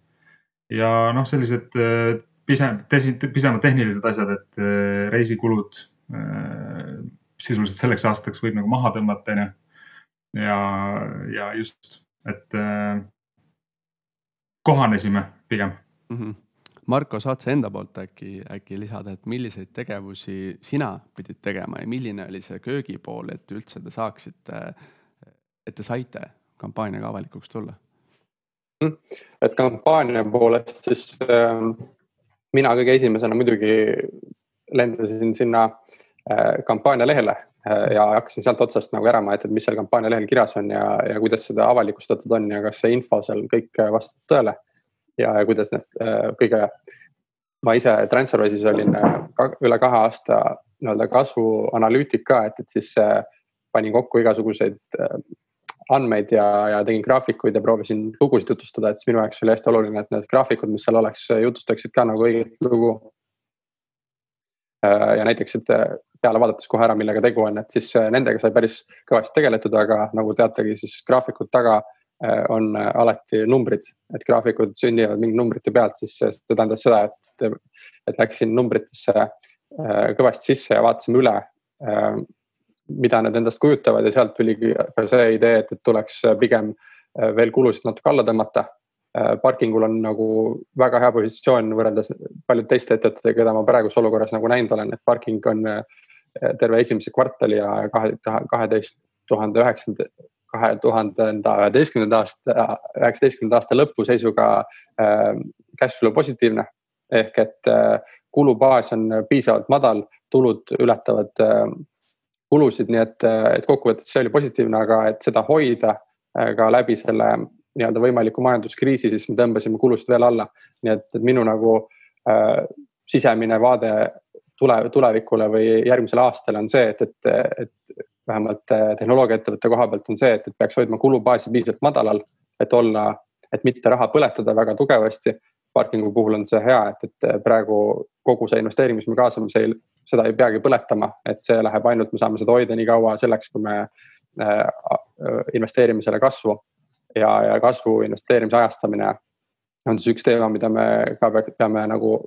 ja noh, sellised eh, pisem, pisemad tehnilised asjad, et eh, reisikulud sisuliselt selleks aastaks võib nagu maha tõmmata, onju. ja, ja just et äh, kohanesime pigem mm. -hmm. Marko, saad sa enda poolt äkki, äkki lisada, et milliseid tegevusi sina pidid tegema ja milline oli see köögipool, et üldse te saaksite, et te saite kampaaniaga avalikuks tulla? Mhm. et kampaania poolest siis äh, mina kõige esimesena muidugi lendasin sinna äh, kampaania lehele Äh, ja hakkasin sealt otsast nagu ära ma, et, et mis seal kampaania lehel kirjas on ja, ja kuidas seda avalikustatud on ja kas see info seal kõik äh, vastab tõele. ja, ja kuidas need kõige, ma ise Transferwise'is olin ka, üle kahe aasta nii-öelda kasvuanalüütik ka, et, et siis panin kokku igasuguseid andmeid ja, ja tegin graafikuid ja proovisin lugusid jutustada, et siis minu jaoks oli hästi oluline, et need graafikud, mis seal oleks, jutustaksid ka nagu õiget lugu. Ja näiteks, et peale vaadates kohe ära, millega tegu on, et siis äh, nendega sai päris kõvasti tegeletud, aga nagu teategi, siis graafikud taga äh, on äh, alati numbrid, et graafikud sünnivad mingi numbrite pealt, siis see tähendas seda, et, et läksin numbritesse kõvasti sisse ja vaatasime üle, mida need endast kujutavad. Ja sealt tuligi ka see idee, et, et tuleks pigem veel kulusid natuke alla tõmmata parkingul on nagu väga hea positsioon võrreldes paljude teiste ettevõtetega, keda ma praeguses olukorras nagu näinud olen, et parking on terve esimese kvartali ja kahe, kaheteist tuhande üheksanda, kahe tuhandenda üheteistkümnenda aasta, üheksateistkümnenda aasta lõpu seisuga äh, cash flow positiivne. ehk et äh, kulubaas on piisavalt madal, tulud ületavad äh, kulusid, nii et, et kokkuvõttes see oli positiivne, aga et seda hoida äh, ka läbi selle nii-öelda võimaliku majanduskriisi, siis me tõmbasime kulusid veel alla. nii et, et minu nagu äh, sisemine vaade tule, tulevikule või järgmisele aastale on see, et, et, et vähemalt äh, tehnoloogiaettevõtte koha pealt on see, et, et peaks hoidma kulubaasi piisavalt madalal, et olla, et mitte raha põletada väga tugevasti. parkingu puhul on see hea, et, et praegu kogu see investeering, mis me kaasame, see, seda ei peagi põletama, et see läheb ainult, me saame seda hoida nii kaua selleks, kui me äh, investeerime selle kasvu. Ja, ja kasvu investeerimise ajastamine on siis üks teema, mida me ka peame nagu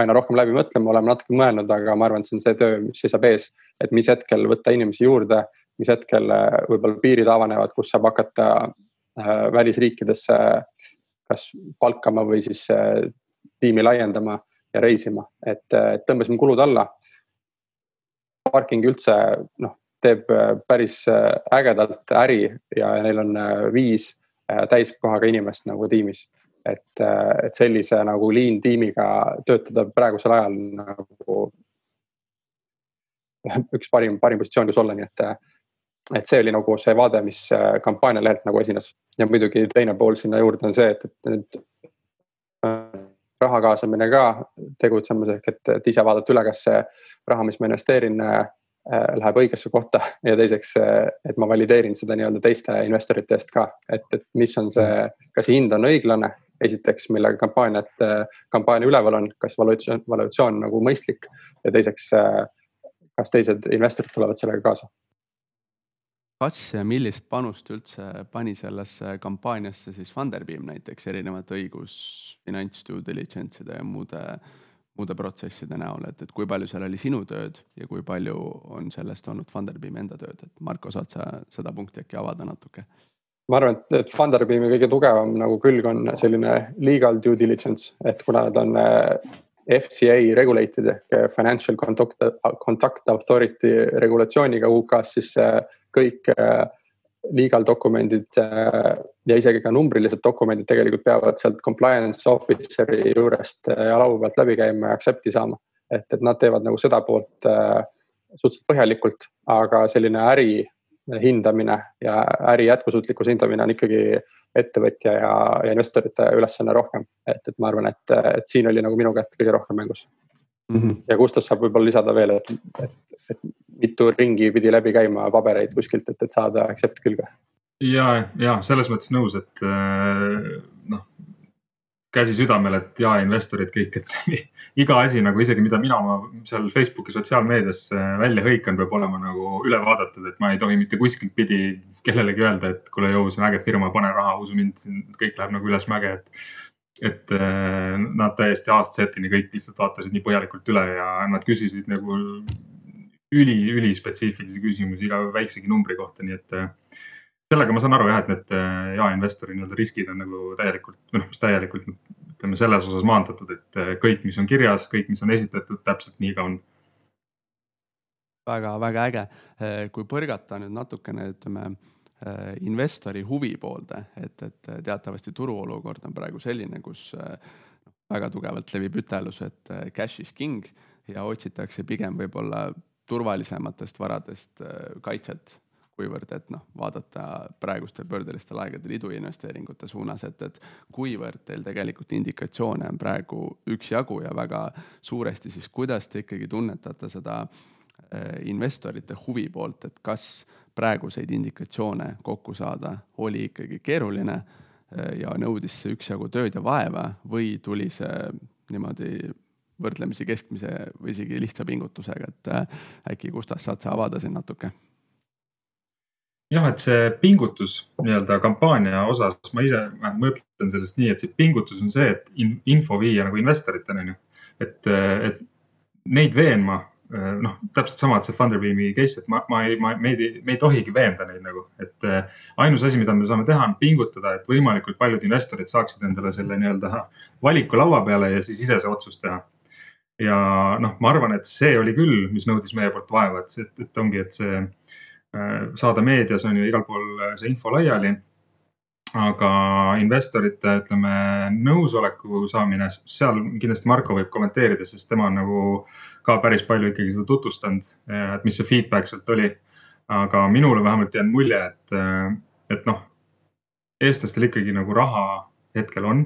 aina rohkem läbi mõtlema, oleme natuke mõelnud, aga ma arvan, et see on see töö, mis seisab ees. et mis hetkel võtta inimesi juurde, mis hetkel äh, võib-olla piirid avanevad, kus saab hakata äh, välisriikidesse kas palkama või siis äh, tiimi laiendama ja reisima, et tõmbasime kulud alla. parking üldse, noh, teeb päris ägedalt äri ja neil on viis täiskohaga inimest nagu tiimis. et, et sellise nagu lean tiimiga töötada praegusel ajal nagu üks parim, parim positsioon, kus olla, nii et, et see oli nagu see vaade, mis kampaanialehelt nagu esines. ja muidugi teine pool sinna juurde on see, et, et nüüd raha kaasamine ka tegutsemas ehk et, et ise vaadata üle, kas see raha, mis ma investeerin äh,, läheb õigesse kohta. Ja teiseks, et ma valideerin seda nii-öelda teiste investorite eest ka, et, et mis on see, kas hind on õiglane, esiteks, millega kampaaniat, kampaania üleval on, kas valutatsioon, valutatsioon nagu mõistlik? Ja teiseks, kas teised investorid tulevad sellega kaasa? Kas ja millist panust üldse pani sellesse kampaaniasse siis Funderbeam näiteks erinevate õigus, finants, due diligence'ide ja muude, muude protsesside näol, et, et kui palju seal oli sinu tööd ja kui palju on sellest olnud Funderbeami enda tööd, et Marko, saad sa seda punkti äkki avada natuke? ma arvan, et, et Funderbeami kõige tugevam nagu külg on selline legal due diligence, et kuna nad on äh, FCA regulated ehk Financial Conduct, Conduct Authority regulatsiooniga UK-s, siis kõik äh, legal dokumendid äh, ja isegi ka numbrilised dokumendid tegelikult peavad sealt compliance officer'i juurest äh, laua pealt läbi käima ja accept'i saama. et, et nad teevad nagu seda poolt suhteliselt põhjalikult, aga selline äri hindamine ja äri jätkusuutlikkuse hindamine on ikkagi ettevõtja ja, ja investorite ülesanne rohkem. et, et ma arvan, et, et siin oli nagu minu kätt kõige rohkem mängus mm. -hmm. ja Gustav saab võib-olla lisada veel, et, et, et mitu ringi pidi läbi käima pabereid kuskilt, et, et saada accept külge. ja, ja selles mõttes nõus, et äh, noh, käsi südamel, et ja investorid kõik, et iga asi nagu isegi, mida mina oma seal Facebooki sotsiaalmeedias äh, välja hõikan, peab olema nagu üle vaadatud, et ma ei tohi mitte kuskilt pidi kellelegi öelda, et kuule, jõu, see on äge firma, pane raha, usu mind, kõik läheb nagu ülesmäge, et et äh, nad täiesti aastasetini kõik lihtsalt vaatasid nii põhjalikult üle ja nad küsisid nagu üli, ülispetsiifilisi küsimusi iga väiksegi numbri kohta, nii et äh, sellega ma saan aru jah, et need äh, jaeinvestori nii-öelda riskid on nagu täielikult, või noh, mis täielikult, ütleme selles osas maandatud, et äh, kõik, mis on kirjas, kõik, mis on esitatud, täpselt nii ka on. Väga-väga äge, kui põrgata nüüd natukene, ütleme investori huvi poolde, et, et teatavasti turuolukord on praegu selline, kus noh, väga tugevalt levib ütelus, et cash is king ja otsitakse pigem võib-olla turvalisematest varadest äh, kaitset, kuivõrd et noh, vaadata praegustel pöördelistel aegadel iduinvesteeringute suunas, et, et kuivõrd teil tegelikult indikatsioone on praegu üksjagu ja väga suuresti, siis kuidas te ikkagi tunnetate seda äh, investorite huvi poolt, et kas praeguseid indikatsioone kokku saada oli ikkagi keeruline äh, ja nõudis see üksjagu tööd ja vaeva või tuli see niimoodi võrdlemisi keskmise või isegi lihtsa pingutusega, et äh, äkki Gustav, saad sa avada siin natuke? jah, et see pingutus nii-öelda kampaania osas, ma ise mõtlen sellest nii, et see pingutus on see, et info viia nagu investoriteni, onju. et, et neid veenma, noh, täpselt sama, et see Funderbeami case, et ma, ma ei, ma, me ei, me ei tohigi veenda neid nagu, et ainus asi, mida me saame teha, on pingutada, et võimalikult paljud investorid saaksid endale selle nii-öelda valiku laua peale ja siis ise see otsus teha ja noh, ma arvan, et see oli küll, mis nõudis meie poolt vaeva, et, et, et ongi, et see äh, saada meedias on ju igal pool äh, see info laiali. aga investorite, ütleme, nõusoleku saamine, seal kindlasti Marko võib kommenteerida, sest tema on nagu ka päris palju ikkagi seda tutvustanud, et mis see feedback sealt oli. aga minule vähemalt jäänud mulje, et, äh, et noh, eestlastel ikkagi nagu raha hetkel on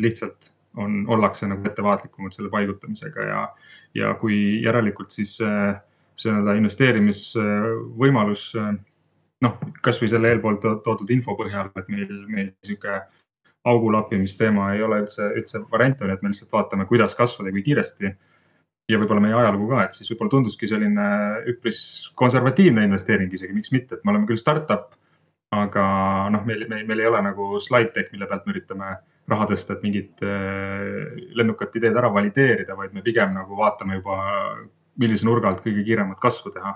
lihtsalt on, ollakse nagu ettevaatlikumad selle paigutamisega ja, ja kui järelikult siis see nii-öelda investeerimisvõimalus noh, kasvõi selle eelpool toodud info põhjal, et meil, meil sihuke augulappimisteema ei ole üldse, üldse variant on, et me lihtsalt vaatame, kuidas kasvada ja kui kiiresti. ja võib-olla meie ajalugu ka, et siis võib-olla tunduski selline üpris konservatiivne investeering isegi, miks mitte, et me oleme küll startup. aga noh, meil, meil, meil ei ole nagu slide deck, mille pealt me üritame raha tõsta, et mingit äh, lennukat ideed ära valideerida, vaid me pigem nagu vaatame juba, millise nurga alt kõige kiiremat kasvu teha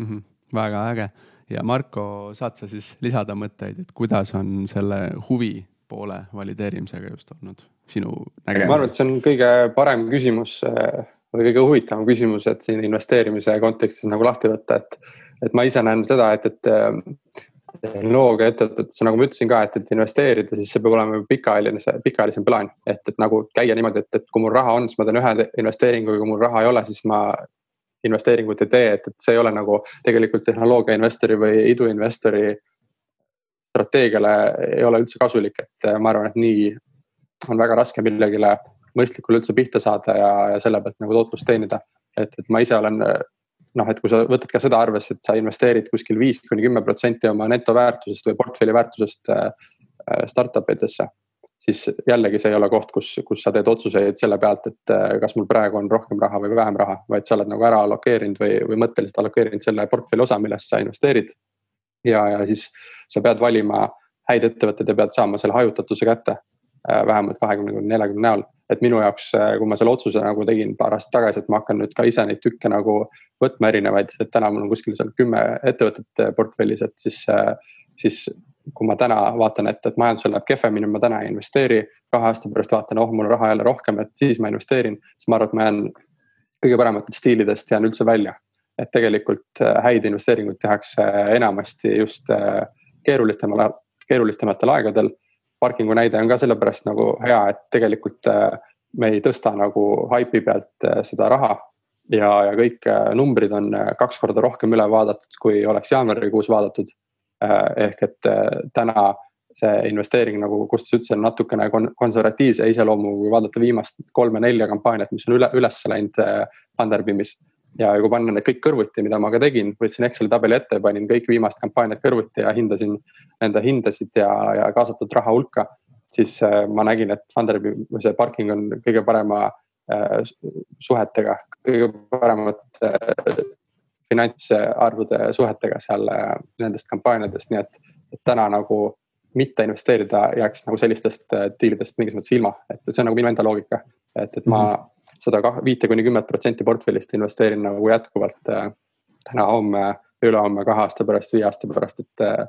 mm. -hmm. väga äge ja Marko, saad sa siis lisada mõtteid, et kuidas on selle huvi poole valideerimisega just olnud sinu nägemus? ma arvan, et see on kõige parem küsimus äh, või kõige huvitavam küsimus, et siin investeerimise kontekstis nagu lahti võtta, et, et ma ise näen seda, et, et tehnoloogiaettevõtetesse, nagu ma ütlesin ka, et, et investeerida, siis see peab olema pikaajaline, pikaajalisem plaan. et, et nagu käia niimoodi, et, et kui mul raha on, siis ma teen ühe investeeringu ja kui mul raha ei ole, siis ma investeeringut ei tee, et, et see ei ole nagu tegelikult tehnoloogia investori või iduinvestori strateegiale ei ole üldse kasulik, et ma arvan, et nii on väga raske millegile mõistlikule üldse pihta saada ja, ja selle pealt nagu tootlust teenida. et, et ma ise olen noh, et kui sa võtad ka seda arvesse, et sa investeerid kuskil viis kuni kümme protsenti oma netoväärtusest või portfelli väärtusest äh, äh, startup idesse. siis jällegi see ei ole koht, kus, kus sa teed otsuseid selle pealt, et äh, kas mul praegu on rohkem raha või vähem raha, vaid sa oled nagu ära allokeerinud või, või mõtteliselt allokeerinud selle portfelli osa, millest sa investeerid. ja, ja siis sa pead valima häid ettevõtteid ja pead saama selle hajutatuse kätte vähemalt kahekümne kuni neljakümne näol et minu jaoks, äh, kui ma selle otsuse nagu tegin paar aastat tagasi, et ma hakkan nüüd ka ise neid tükke nagu võtma erinevaid, et täna mul on kuskil seal kümme ettevõtet äh, portfellis, et siis, äh, siis kui ma täna vaatan, et, et majandusel läheb kehvemini, ma täna ei investeeri. kahe aasta pärast vaatan, oh, mul on raha jälle rohkem, et siis ma investeerin, siis ma arvan, et ma jään kõige parematest stiilidest jään üldse välja. et tegelikult häid investeeringuid tehakse enamasti just keerulisemal, keerulistematel aegadel parkingu näide on ka sellepärast nagu hea, et tegelikult äh, me ei tõsta nagu haipi pealt äh, seda raha. ja, ja kõik äh, numbrid on kaks korda rohkem üle vaadatud, kui oleks jaanuarikuus vaadatud. ehk et täna see investeering nagu Kostas ütles, on natukene konservatiivse iseloomuga, kui vaadata viimast kolme-nelja kampaaniat, mis on üle, üles läinud Funderbeamis ja kui panna need kõik kõrvuti, mida ma ka tegin, võtsin Exceli tabeli ette, panin kõik viimased kampaaniad kõrvuti ja hindasin nende hindasid ja, ja kaasatud raha hulka. siis äh, ma nägin, et Funderbeam või see parking on kõige parema äh, suhetega, kõige paremate äh, finantsarvude suhetega seal äh, nendest kampaaniatest, nii et, et täna nagu mitte investeerida jääks nagu sellistest äh, diilidest mingis mõttes ilma, et see on nagu minu enda loogika. et, et ma mm -hmm seda viite kuni kümmet protsenti portfellist investeerin nagu jätkuvalt äh, täna, homme, ülehomme, kahe aasta pärast, viie aasta pärast, et. Äh,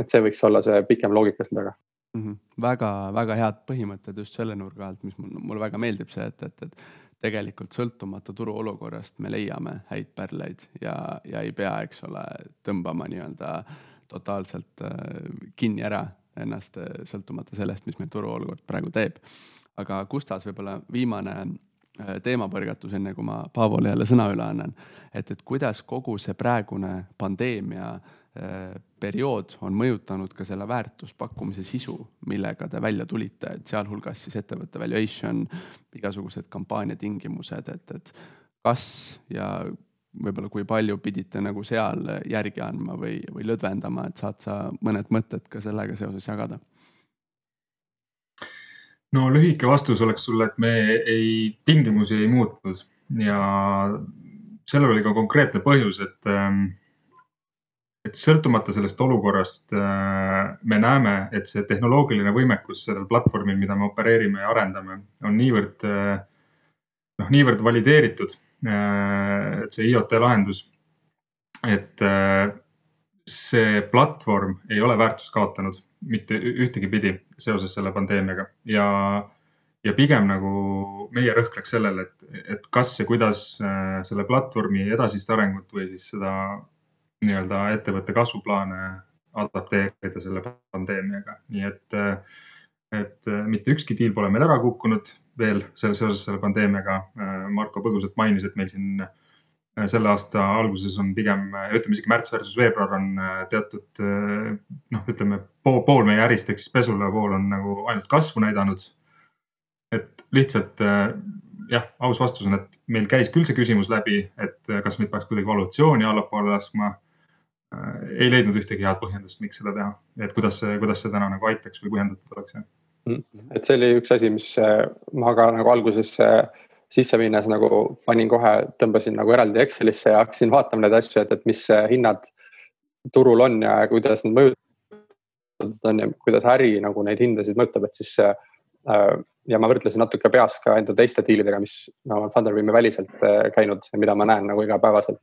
et see võiks olla see pikem loogika siin taga mm. -hmm. väga-väga head põhimõtted just selle nurga alt, mis mul, mulle väga meeldib see, et, et, et tegelikult sõltumata turuolukorrast me leiame häid pärleid ja, ja ei pea, eks ole, tõmbama nii-öelda totaalselt äh, kinni ära ennast sõltumata sellest, mis meil turuolukord praegu teeb aga Gustavs, võib-olla viimane äh, teemapõrgatus, enne kui ma Paavole jälle sõna üle annan. et, et kuidas kogu see praegune pandeemia äh, periood on mõjutanud ka selle väärtuspakkumise sisu, millega te välja tulite, et sealhulgas siis ettevõtte valuation, igasugused kampaania tingimused, et, et kas ja võib-olla kui palju pidite nagu seal järgi andma või, või lõdvendama, et saad sa mõned mõtted ka sellega seoses jagada no lühike vastus oleks sulle, et me ei, tingimusi ei muutnud ja sellel oli ka konkreetne põhjus, et, ähm, et sõltumata sellest olukorrast äh, me näeme, et see tehnoloogiline võimekus sellel platvormil, mida me opereerime ja arendame, on niivõrd, äh, noh, niivõrd valideeritud. Äh, et see IoT lahendus, et see platvorm ei ole väärtust kaotanud mitte ühtegi pidi seoses selle pandeemiaga ja, ja pigem nagu meie rõhk läks sellele, et, et kas ja kuidas äh, selle platvormi edasist arengut või siis seda nii-öelda ettevõtte kasvuplaane adapteerida selle pandeemiaga, nii et, äh, et äh, mitte ükski diil pole meil ära kukkunud veel selle seoses selle pandeemiaga. Marko põgusalt mainis, et meil siin Äh, selle aasta alguses on pigem, äh, ütleme isegi märts versus veebruar on äh, teatud noh, ütleme pool, pool meie ärist ehk siis pesula pool on nagu ainult kasvu näidanud. et lihtsalt jah, aus vastus on, et meil käis küll see küsimus läbi, et kas meid peaks kuidagi valutatsiooni allapoole laskma. ei leidnud ühtegi head põhjendust, miks seda teha, et kuidas see, kuidas see täna nagu aitaks või põhjendatud oleks. Mm. et see oli üks asi, mis ma ka nagu alguses sisse minnes nagu panin kohe, tõmbasin nagu eraldi Excelisse ja hakkasin vaatama neid asju, et, et mis hinnad turul on ja kuidas need mõjutatud on ja kuidas äri nagu neid hindasid mõjutab, et siis äh,. ja ma võrdlesin natuke peas ka enda teiste diilidega, mis no, on Funderbeami väliselt äh, käinud, mida ma näen nagu igapäevaselt.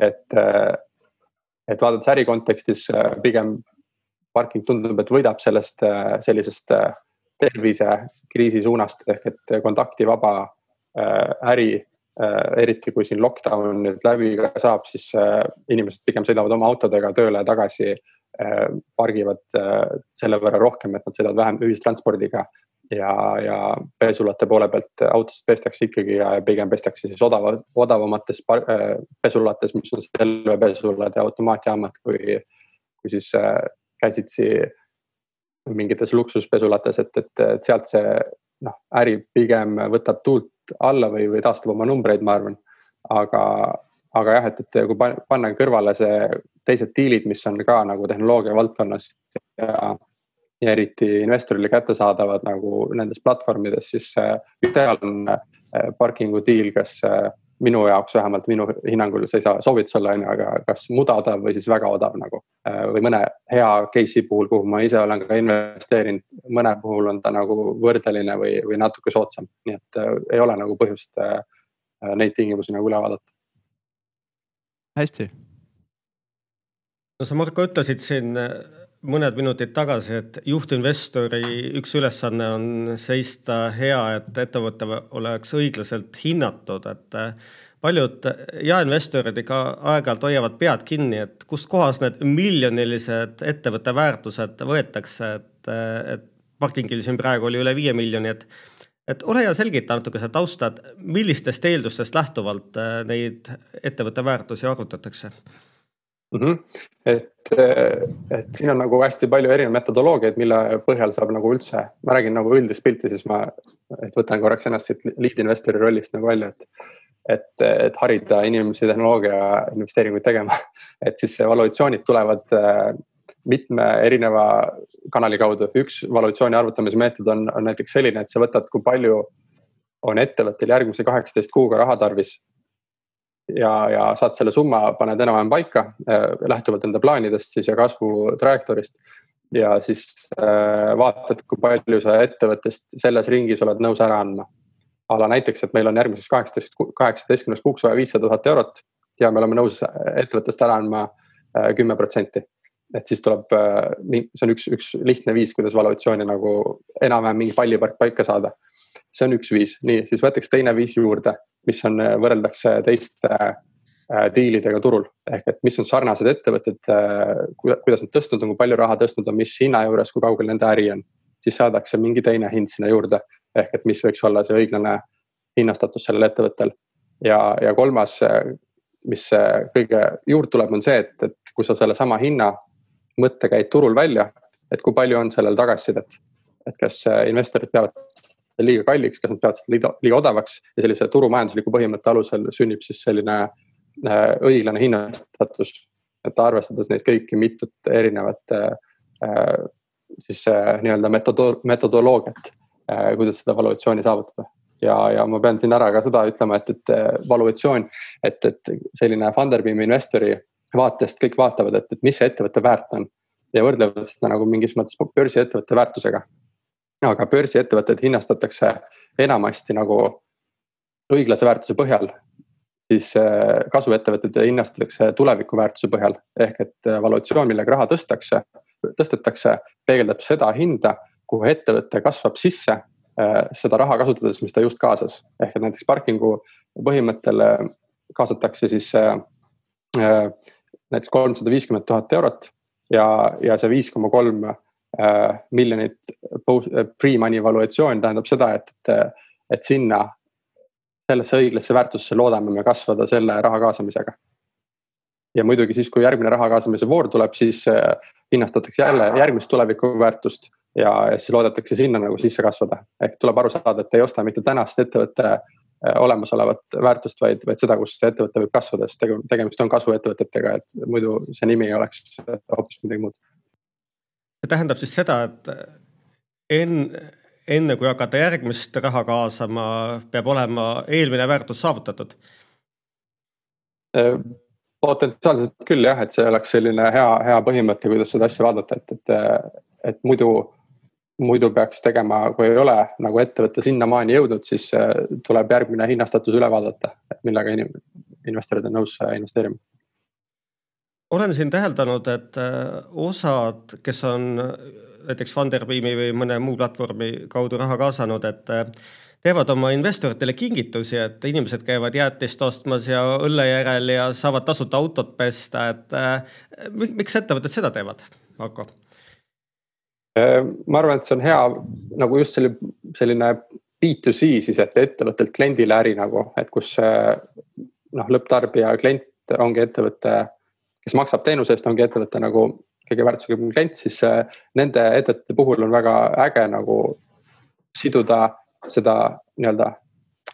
et äh,, et vaadates äri kontekstis äh, pigem parking tundub, et võidab sellest sellisest tervisekriisi suunast ehk et kontaktivaba äri eriti kui siin lockdown nüüd läbi saab, siis inimesed pigem sõidavad oma autodega tööle tagasi. pargivad selle võrra rohkem, et nad sõidavad vähem ühistranspordiga ja, ja pesulate poole pealt autosid pestakse ikkagi ja pigem pestakse siis odava, odavamates äh, pesulates, mis on selvepesulad ja automaatjaamad, kui, kui siis äh, käsitsi mingites luksuspesulates, et, et, et sealt see noh, äri pigem võtab tuult alla või, või taastab oma numbreid, ma arvan. aga, aga jah, et, et kui panna kõrvale see teised diilid, mis on ka nagu tehnoloogia valdkonnas ja ja eriti investorile kättesaadavad nagu nendes platvormides, siis ideaalne äh, parkingu diil, kas äh, minu jaoks vähemalt minu hinnangul, see ei saa soovitus olla, on ju, aga kas mudadav või siis väga odav nagu. Äh, või mõne hea case'i puhul, kuhu ma ise olen ka investeerinud, mõne puhul on ta nagu võrdeline või, või natuke soodsam, nii et äh, ei ole nagu põhjust äh, neid tingimusi nagu üle vaadata. hästi. no sa Marko ütlesid siin mõned minutid tagasi, et juhtinvestori üks ülesanne on seista hea, et ettevõte oleks õiglaselt hinnatud, et eh, paljud jaeinvestorid ikka aeg-ajalt hoiavad pead kinni, et kustkohast need miljonilised ettevõtte väärtused võetakse, et, eh, et parkingil siin praegu oli üle viie miljoni, et et ole hea, selgita natuke seda tausta, et millistest eeldustest lähtuvalt eh, neid ettevõtte väärtusi arvutatakse mm. -hmm. et, et siin on nagu hästi palju erinevaid metodoloogiaid, mille põhjal saab nagu üldse, ma räägin nagu üldist pilti, siis ma, võtan korraks ennast siit lead investori rollist nagu välja, et. et, et harida inimesi tehnoloogia investeeringuid tegema, et siis valuatsioonid tulevad äh, mitme erineva kanali kaudu, üks valuatsiooni arvutamise meetod on, on näiteks selline, et sa võtad, kui palju on ettevõttel järgmise kaheksateist kuuga raha tarvis ja, ja saad selle summa, paned enam-vähem paika äh, lähtuvalt enda plaanidest siis ja kasvu trajektoorist. ja siis äh, vaatad, kui palju sa ettevõttest selles ringis oled nõus ära andma. a la näiteks, et meil on järgmiseks kaheksateist, kaheksateistkümneks kuuks vaja viissada tuhat eurot ja me oleme nõus ettevõttest ära andma äh, kümme protsenti et siis tuleb, see on üks, üks lihtne viis, kuidas valuatsiooni nagu enam-vähem mingi pallipark paika saada. See on üks viis, nii, siis võetakse teine viis juurde mis on, äh, võrreldakse teiste äh, diilidega turul. ehk et mis on sarnased ettevõtted, äh, kuidas nad tõstnud on, kui palju raha tõstnud on, mis hinna juures, kui kaugel nende äri on. siis saadakse mingi teine hind sinna juurde ehk et mis võiks olla see õiglane hinnastatus sellel ettevõttel. ja, ja kolmas, mis kõige juurde tuleb, on see, et, et kui sa sellesama hinna mõtte käid turul välja, et kui palju on sellel tagasisidet. et kas investorid peavad liiga kalliks, kas nad peavad seda liiga, odavaks ja sellise turumajandusliku põhimõtte alusel sünnib siis selline äh, õiglane hinnastatus. et arvestades neid kõiki mitut erinevat äh, siis äh, nii-öelda metodo-, metodoloogiat kuidas seda valuatsiooni saavutada ja, ja ma pean siin ära ka seda ütlema, et, et valuatsioon, et, et selline Funderbeami investori vaatest kõik vaatavad, et, et mis see ettevõtte väärt on. ja võrdlevad seda nagu mingis mõttes börsiettevõtte väärtusega aga börsiettevõtted hinnastatakse enamasti nagu õiglase väärtuse põhjal, siis äh, kasvuettevõtted hinnastatakse tuleviku väärtuse põhjal ehk et äh, valuatsioon, millega raha tõstakse, tõstetakse, peegeldab seda hinda, kuhu ettevõte kasvab sisse äh, seda raha kasutades, mis ta just kaasas. ehk et näiteks parkingu põhimõttel kaasatakse siis näiteks kolmsada viiskümmend tuhat eurot ja, ja see viis koma kolm miljonit äh, pre-money valuatsioon tähendab seda, et, et, et sinna, sellesse õiglasse väärtusse loodame me kasvada selle raha kaasamisega. ja muidugi siis, kui järgmine raha kaasamise voor tuleb, siis äh, hinnastatakse jälle järgmist tulevikuväärtust ja, ja siis loodetakse sinna nagu sisse kasvada. ehk tuleb aru saada, et ei osta mitte tänast ettevõtte olemasolevat väärtust, vaid, vaid seda, kus see ettevõte võib kasvada, sest tegemist on kasvuettevõtetega, et muidu see nimi oleks hoopis midagi muud see tähendab siis seda, et enne, enne kui hakata järgmist raha kaasama, peab olema eelmine väärtus saavutatud? Äh, potentsiaalselt küll jah, et see oleks selline hea, hea põhimõte, kuidas seda asja vaadata, et, et, et muidu, muidu peaks tegema, kui ei ole nagu ettevõte sinnamaani jõudnud, siis äh, tuleb järgmine hinnastatus üle vaadata, millega investorid on nõus äh, investeerima olen siin täheldanud, et äh, osad, kes on näiteks Funderbeami või mõne muu platvormi kaudu raha kaasanud, et äh, teevad oma investoritele kingitusi, et inimesed käivad jäätist ostmas ja õlle järel ja saavad tasuta autot pesta, et äh, miks ettevõtted seda teevad, Marko? Ma arvan, et see on hea nagu just selline, selline B2C siis, et ettevõttelt kliendile äri nagu, et kus noh, lõpptarbija klient ongi ettevõte, kes maksab teenuse eest, ongi ettevõte nagu kõige väärtuslikum klient, siis nende ettevõtete puhul on väga äge nagu siduda seda nii-öelda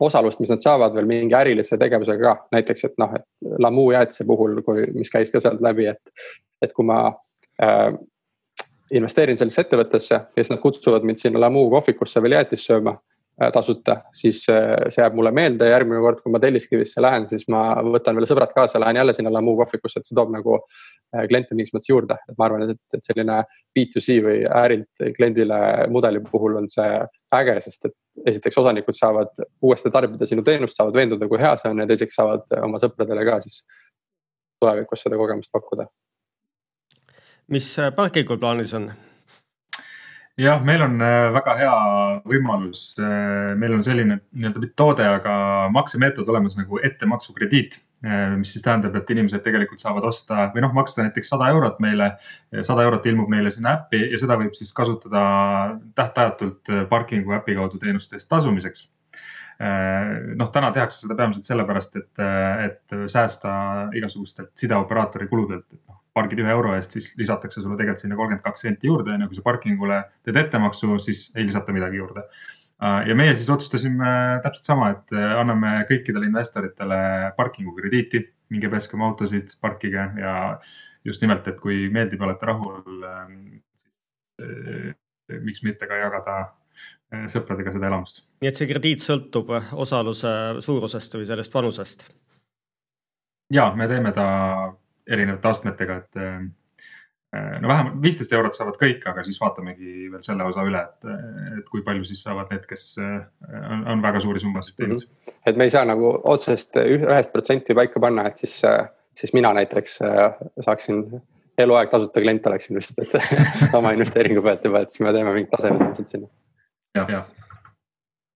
osalust, mis nad saavad veel mingi ärilise tegevusega ka, näiteks, et noh, et Lamu jäätise puhul, kui, mis käis ka sealt läbi, et, et kui ma äh, investeerin sellesse ettevõttesse ja siis nad kutsuvad mind sinna Lamu kohvikusse veel jäätist sööma Äh, tasuta, siis äh, see jääb mulle meelde, järgmine kord, kui ma Telliskivisse lähen, siis ma võtan veel sõbrad kaasa, lähen jälle sinna Lamu kohvikusse, et see toob nagu äh, kliente mingis mõttes juurde, et ma arvan, et, et selline B2C või ärilt kliendile mudeli puhul on see äge, sest et esiteks osanikud saavad uuesti tarbida sinu teenust, saavad veenduda, kui hea see on ja teiseks saavad oma sõpradele ka siis tulevikus seda kogemust pakkuda. mis parkingul plaanis on? Jah, meil on äh, väga hea võimalus, äh, meil on selline nii-öelda toode, aga maksemeetod olemas nagu ettemaksukrediit. Äh, mis siis tähendab, et inimesed tegelikult saavad osta või noh, maksta näiteks sada eurot meile. sada eurot ilmub neile sinna äppi ja seda võib siis kasutada tähtajatult parkingu äpi kaudu teenuste eest tasumiseks noh, täna tehakse seda peamiselt sellepärast, et, et säästa igasugustelt sideoperaatori kuludelt, et noh pargid ühe euro eest, siis lisatakse sulle tegelikult sinna kolmkümmend kaks senti juurde, onju, kui sa parkingule teed ettemaksu, siis ei lisata midagi juurde. Äh, ja meie siis otsustasime täpselt sama, et äh, anname kõikidele investoritele parkingu krediiti, minge peske oma autosid, parkige ja just nimelt, et kui meeldib olete rahul, ähm, siis äh, miks mitte ka jagada sõpradega seda elamust. nii et see krediit sõltub osaluse suurusest või sellest vanusest? ja me teeme ta erinevate astmetega, et äh, no vähemalt viisteist eurot saavad kõik, aga siis vaatamegi veel selle osa üle, et, et kui palju siis saavad need, kes äh, on, on väga suuri summasid teinud mm. -hmm. et me ei saa nagu otsest ühest protsenti paika panna, et siis, äh, siis mina näiteks saaksin eluaeg tasuta klient oleksin vist, et oma investeeringu pealt juba, et siis me teeme mingid tasemed ilmselt sinna. jah, jah.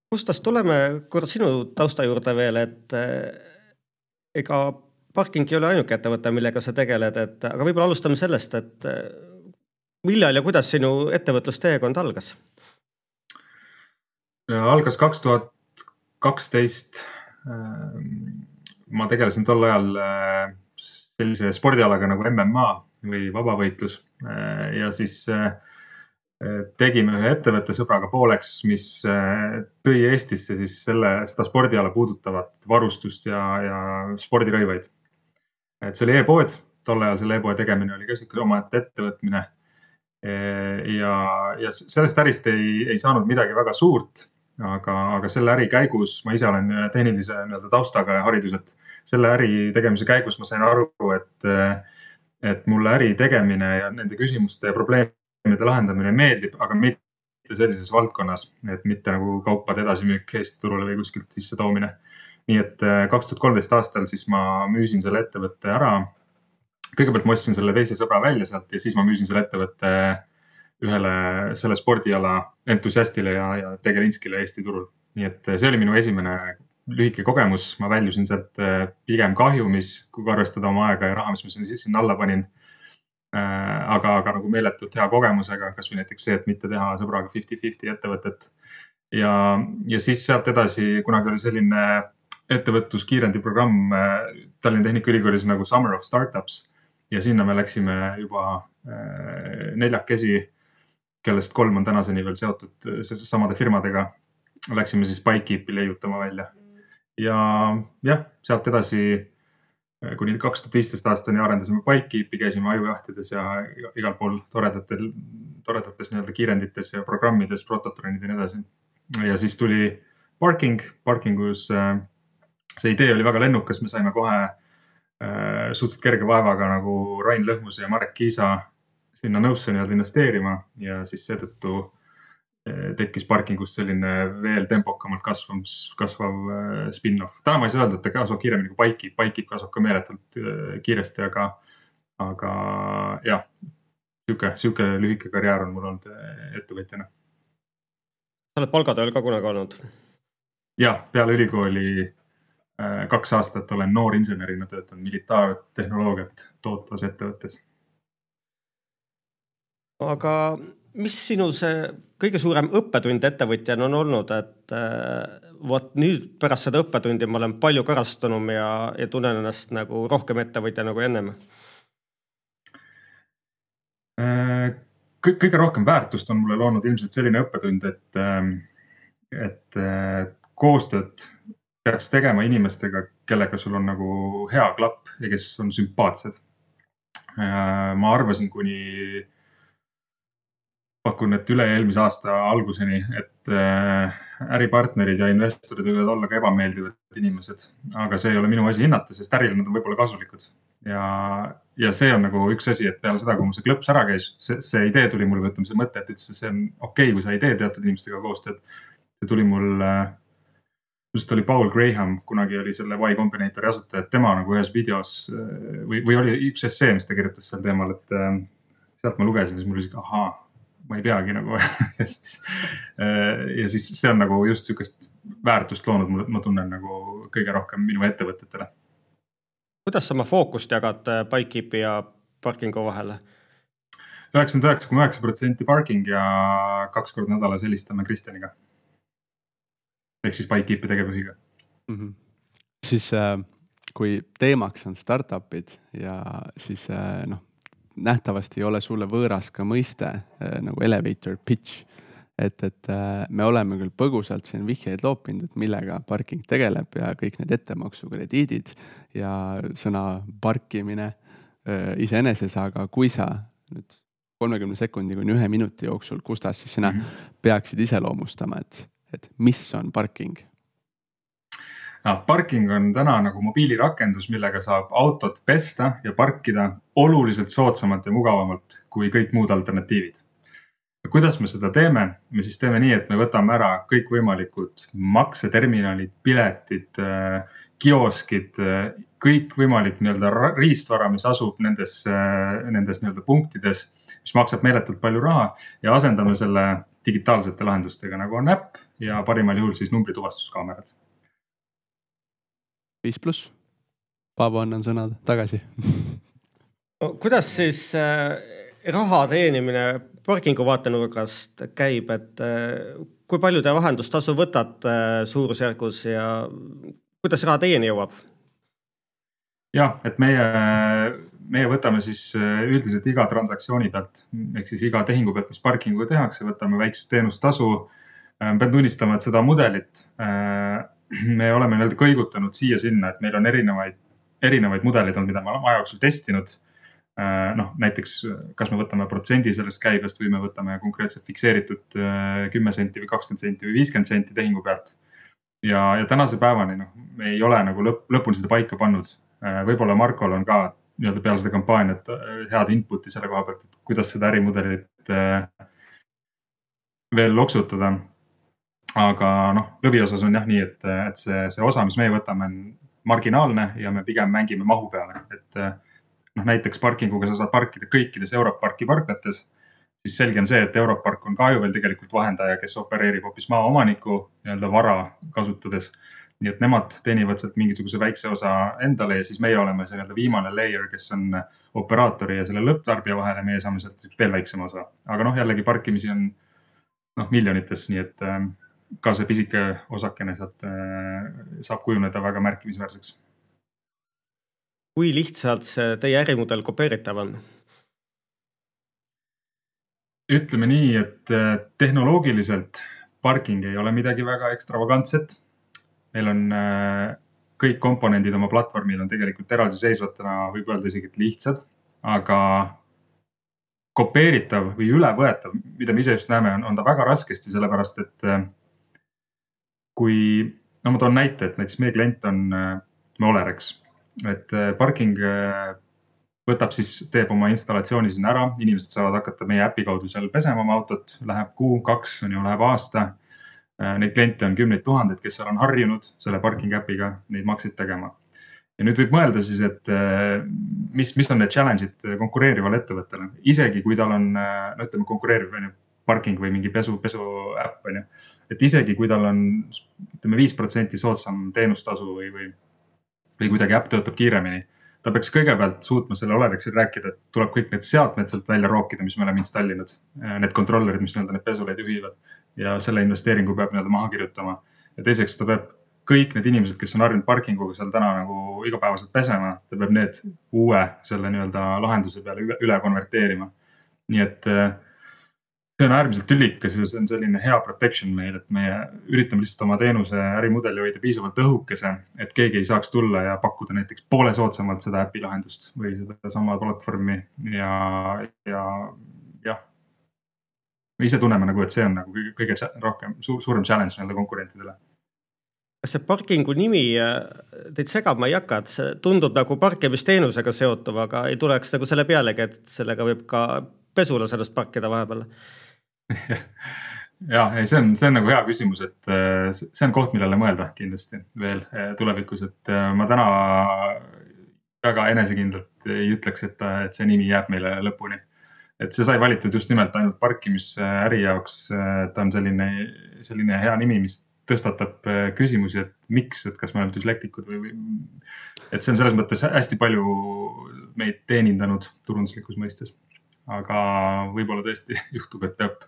Gustas, tuleme korra sinu tausta juurde veel, et ega parking ei ole ainuke ettevõte, millega sa tegeled, et aga võib-olla alustame sellest, et äh, millal ja kuidas sinu ettevõtlusteekond algas? algas kaks tuhat kaksteist. Ma tegelesin tol ajal äh, sellise spordialaga nagu MMA või vabavõitlus äh, ja siis tegime ühe ettevõtte sõbraga pooleks, mis tõi Eestisse siis selle, seda spordiala puudutavat varustust ja, ja spordirõivaid et see oli e-pood, tol ajal selle e-poe tegemine oli ka sihuke omaette ettevõtmine. Ja, ja sellest ärist ei, ei saanud midagi väga suurt, aga, aga selle äri käigus, ma ise olen tehnilise nii-öelda taustaga ja hariduselt, selle äri tegemise käigus ma sain aru, et, et mulle äri tegemine ja nende küsimuste ja probleemide lahendamine meeldib, aga mitte sellises valdkonnas, et mitte nagu kaupade edasimüük Eesti turule või kuskilt sisse toomine nii et äh, kaks tuhat kolmteist aastal siis ma müüsin selle ettevõtte ära. kõigepealt ma ostsin selle teise sõbra välja sealt ja siis ma müüsin selle ettevõtte ühele selle spordiala entusiastile ja, ja tegelinskile Eesti turul. nii et äh, see oli minu esimene lühike kogemus, ma väljusin sealt äh, pigem kahjumis, kui arvestada oma aega ja raha, mis ma sinna alla panin aga, aga nagu meeletult hea kogemusega, kasvõi näiteks see, et mitte teha sõbraga fifty-fifty ettevõtet. ja, ja siis sealt edasi kunagi oli selline ettevõtluskiirendi programm äh, Tallinna Tehnikaülikoolis nagu Summer of Startups ja sinna me läksime juba äh, neljakesi, kellest kolm on tänaseni veel seotud äh, samade firmadega. Läksime siis Bikekeepi leiutama välja ja jah, sealt edasi kuni kaks tuhat viisteist aastani arendasime Bikekeepi, käisime ajujahtides ja igal pool toredatel, toredates nii-öelda kiirendites ja programmides, prototrennid ja nii edasi. ja siis tuli parking, parkingus äh, see idee oli väga lennukas, me saime kohe äh, suhteliselt kerge vaevaga nagu Rain Lõhmuse ja Marek Kiisa sinna nõusse nii-öelda investeerima ja siis seetõttu äh, tekkis parkingust selline veel tempokamalt kasvav, kasvav äh, spin-off. täna ma ei saa öelda, et ta kasvab kiiremini kui Bikekeep, Bikekeep kasvab ka meeletult äh, kiiresti, aga, aga jah, sihuke, sihuke lühike karjäär on mul olnud ettevõtjana. sa oled palgatööl ka kunagi olnud? jah, peale ülikooli kaks aastat olen noorinsenerina töötanud militaartehnoloogiat tootvas ettevõttes. aga mis sinu see kõige suurem õppetund ettevõtjana on olnud, et äh, vot nüüd pärast seda õppetundi ma olen palju korrastunum ja, ja tunnen ennast nagu rohkem ettevõtja nagu ennem? Äh, kõige rohkem väärtust on mulle loonud ilmselt selline õppetund, et, et koostööd peaks tegema inimestega, kellega sul on nagu hea klapp ja kes on sümpaatsed. ma arvasin kuni, pakun, et üle-eelmise aasta alguseni, et äh, äripartnerid ja investorid võivad olla ka ebameeldivad inimesed, aga see ei ole minu asi hinnata, sest ärile nad on võib-olla kasulikud. ja, ja see on nagu üks asi, et peale seda, kui mul see klõps ära käis, see, see idee tuli mulle ütleme, see mõte, et üldse see on okei okay,, kui sa ei tee teatud inimestega koostööd. see tuli mul äh, just oli Paul Graham, kunagi oli selle Y Combinatori asutaja, et tema nagu ühes videos äh, või, või oli üks essee, mis ta kirjutas sel teemal, et äh, sealt ma lugesin, siis mul oli sihuke ahaa, ma ei peagi nagu ja siis, äh, ja siis see on nagu just sihukest väärtust loonud, ma tunnen nagu kõige rohkem minu ettevõtetele. kuidas sa oma fookust jagad Bikekeepi ja parkingu vahele? üheksakümmend üheksa koma üheksa protsenti parking ja kaks korda nädalas helistame Kristjaniga ehk siis BikeKeepi tegevusega mm. -hmm. siis äh, kui teemaks on startup'id ja siis äh, noh, nähtavasti ei ole sulle võõras ka mõiste äh, nagu elevator pitch. et, et äh, me oleme küll põgusalt siin vihjeid loopinud, et millega parking tegeleb ja kõik need ettemaksukrediidid ja sõna parkimine äh, iseeneses, aga kui sa nüüd kolmekümne sekundi kuni ühe minuti jooksul, Gustas, siis sina mm -hmm. peaksid iseloomustama, et et mis on parking? no parking on täna nagu mobiilirakendus, millega saab autot pesta ja parkida oluliselt soodsamalt ja mugavamalt kui kõik muud alternatiivid. kuidas me seda teeme? me siis teeme nii, et me võtame ära kõikvõimalikud makseterminalid, piletid, äh, kioskid, äh, kõikvõimalik nii-öelda riistvara, mis asub nendes, äh, nendes nii-öelda punktides, mis maksab meeletult palju raha ja asendame selle digitaalsete lahendustega, nagu on äpp ja parimal juhul siis numbrituvastuskaamerad. viis pluss. Paavo, annan sõna tagasi kuidas siis äh, raha teenimine parkingu vaatenurgast käib, et äh, kui palju te vahendustasu võtate äh, suurusjärgus ja kuidas raha teieni jõuab? jah, et meie, meie võtame siis äh, üldiselt iga transaktsiooni pealt ehk siis iga tehingu pealt, mis parkinguga tehakse, võtame väikest teenustasu Äh, pean tunnistama, et seda mudelit äh, me oleme nii-öelda kõigutanud siia-sinna, et meil on erinevaid, erinevaid mudeleid olnud, mida me oleme aja jooksul testinud. Noh, näiteks kas me võtame protsendi sellest käibest või me võtame konkreetselt fikseeritud kümme senti või kakskümmend senti või viiskümmend senti tehingu pealt. ja, ja tänase päevani noh, me ei ole nagu lõpp, lõpuni seda paika pannud. võib-olla Markol on ka nii-öelda peale seda kampaaniat head input'i selle koha pealt, et kuidas seda ärimudelit veel loksutada aga noh, lõviosas on jah nii, et, et see, see osa, mis meie võtame, on marginaalne ja me pigem mängime mahu peale, et noh, näiteks parkinguga sa saad parkida kõikides Europarki parklates. siis selge on see, et Europark on ka ju veel tegelikult vahendaja, kes opereerib hoopis maaomaniku nii-öelda vara kasutades. Nii et nemad teenivad sealt mingisuguse väikse osa endale ja siis meie oleme see nii-öelda viimane layer, kes on operaatori ja selle lõpptarbija vahel ja meie saame sealt veel väiksema osa. aga noh, jällegi parkimisi on noh miljonites, nii et ka see pisike osakene sealt äh, saab kujuneda väga märkimisväärseks. kui lihtsalt see teie ärimudel kopeeritav on? ütleme nii, et äh, tehnoloogiliselt parking ei ole midagi väga ekstravagantset. Meil on äh, kõik komponendid oma platvormil on tegelikult eraldiseisvatena, võib öelda isegi, et lihtsad, aga kopeeritav või ülevõetav, mida me ise just näeme, on, on ta väga raskesti, sellepärast et kui, no ma toon näite, et näiteks meie klient on ütleme Olerex, et äh, parking äh, võtab siis, teeb oma installatsiooni sinna ära, inimesed saavad hakata meie äpi kaudu seal pesema oma autot, läheb kuu, kaks, on ju, läheb aasta. Äh, neid kliente on kümneid tuhandeid, kes seal on harjunud selle parking äpiga neid makseid tegema. ja nüüd võib mõelda siis, et mis, mis on need challenge'id konkureerivale ettevõttele, isegi kui tal on, no ütleme, konkureeriv on ju parking või mingi pesu, pesuäpp on ju et isegi kui tal on ütleme viis protsenti soodsam teenustasu või, või, või kuidagi äpp töötab kiiremini ta peaks kõigepealt suutma selle Olerexil rääkida, et tuleb kõik need seadmed sealt välja rookida, mis me oleme installinud. Need controller'id, mis nii-öelda neid pesuleid juhivad ja selle investeeringu peab nii-öelda maha kirjutama. ja teiseks ta peab kõik need inimesed, kes on harjunud parkinguga seal täna nagu igapäevaselt pesema, ta peab need uue selle nii-öelda lahenduse peale üle, üle konverteerima. nii et äh, see on äärmiselt tülikas ja see on selline hea protection meil, et meie üritame lihtsalt oma teenuse ärimudeli hoida piisavalt õhukese, et keegi ei saaks tulla ja pakkuda näiteks poole soodsamalt seda äpi lahendust või sedasama platvormi ja, ja. Me ise tunneme nagu, et see on nagu kõige, kõige rohkem suur, suurem challenge nii-öelda konkurentidele kas see parkingu nimi äh, teid segab, ma ei hakka, et see tundub nagu parkimisteenusega seotuv, aga ei tuleks nagu selle pealegi, et sellega võib ka pesula sellest parkida vahepeal ja ei, see on, see on nagu hea küsimus, et äh, see on koht, millele mõelda kindlasti veel äh, tulevikus, et ma täna väga enesekindlalt ei ütleks, et, et see nimi jääb meile lõpuni. Et see sai valitud just nimelt ainult parkimisäri jaoks. ta on selline, selline hea nimi, mis tõstatab küsimusi, et miks, et kas me oleme düslektikud või, või. et see on selles mõttes hästi palju meid teenindanud turunduslikus mõistes. aga võib-olla tõesti juhtub, et peab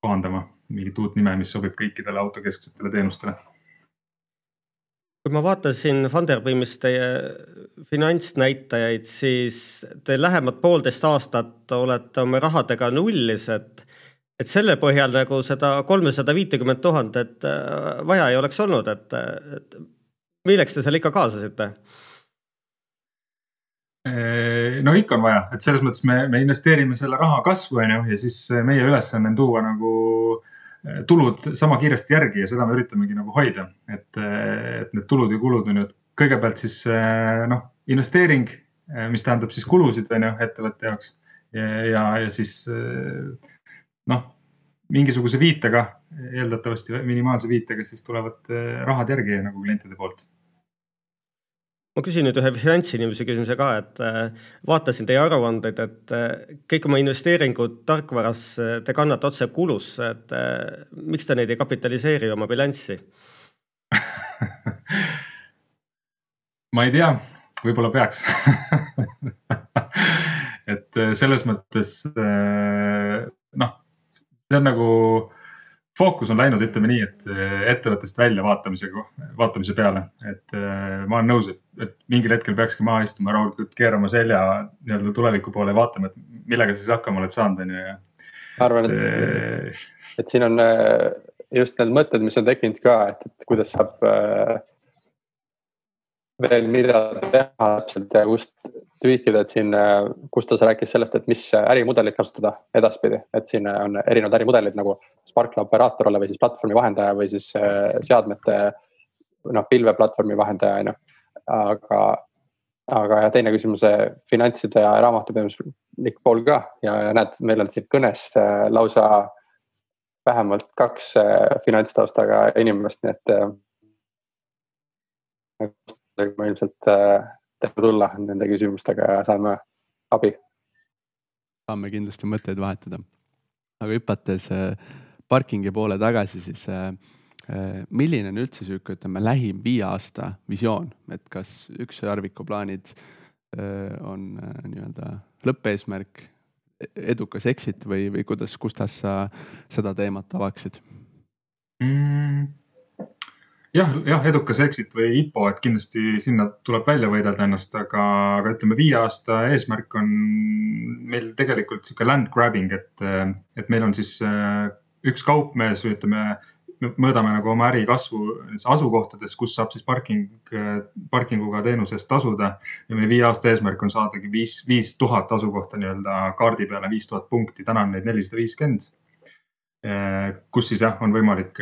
kohandama mingit uut nime, mis sobib kõikidele autokesksetele teenustele. Kui ma vaatasin Funderbeamis teie finantsnäitajaid, siis te lähemad poolteist aastat olete oma rahadega nullis, et et selle põhjal nagu seda kolmesada viitekümmet tuhandet äh, vaja ei oleks olnud, et, et milleks te selle ikka kaasasite? no ikka on vaja, et selles mõttes me, me investeerime selle raha kasvu, on ju, ja siis meie ülesanne on tuua nagu eh, tulud sama kiiresti järgi ja seda me üritamegi nagu hoida. et, eh, et need tulud ja kulud on ju, et kõigepealt siis eh, noh, investeering, mis tähendab siis kulusid, on ju, ettevõtte jaoks. ja, ja, ja siis noh, mingisuguse viitega, eeldatavasti minimaalse viitega, siis tulevad rahad järgi nagu klientide poolt ma küsin nüüd ühe finantsinimese küsimuse ka, et äh, vaatasin teie aruandeid, et äh, kõik oma investeeringud tarkvarasse te kannate otse kulusse, et äh, miks te neid ei kapitaliseeri oma bilanssi? Ma ei tea, võib-olla peaks. Et selles mõttes noh, see on nagu fookus on läinud, ütleme nii, et eh, ettevõttest välja vaatamisega, vaatamise peale, et eh, ma olen nõus, et, et mingil hetkel peakski maha istuma, rahulikult keerama selja nii-öelda tuleviku poole ja vaatama, et millega sa siis hakkama oled saanud, on ju, ja. ma arvan, et, eh, et siin on just need mõtted, mis on tekkinud ka, et, et kuidas saab veel mida teha täpselt ja kust tweak ida, et siin Gustav rääkis sellest, et mis ärimudelit kasutada edaspidi, et siin on erinevad ärimudelid nagu Sparkla operaator olla või siis platvormi vahendaja või siis äh, seadmete noh, pilveplatvormi vahendaja on ju. aga, aga ja teine küsimus, finantside ja raamatupidamislik pool ka ja, ja näed, meil on siin kõnes äh, lausa vähemalt kaks äh, finantstaustaga inimest, nii et ma ilmselt teeme tulla nende küsimustega ja saame abi. saame kindlasti mõtteid vahetada. aga hüpates parkingi poole tagasi, siis äh, äh, milline on üldse sihuke, ütleme lähim viie aasta visioon, et kas ükssarviku plaanid äh, on nii-öelda lõppeesmärk, edukas exit või, või kuidas, Gustav, sa seda teemat avaksid mm.? Jah, jah, edukas exit või IPO, et kindlasti sinna tuleb välja võidelda ennast, aga, aga ütleme, viie aasta eesmärk on meil tegelikult sihuke land grabbing, et, et meil on siis üks kaupmees, ütleme, mõõdame nagu oma äri kasvu asukohtades, kus saab siis parking, parkinguga teenuse eest tasuda. ja meie viie aasta eesmärk on saadagi viis, viis tuhat asukohta nii-öelda kaardi peale, viis tuhat punkti, täna on neid nelisada viiskümmend. Kus siis jah, on võimalik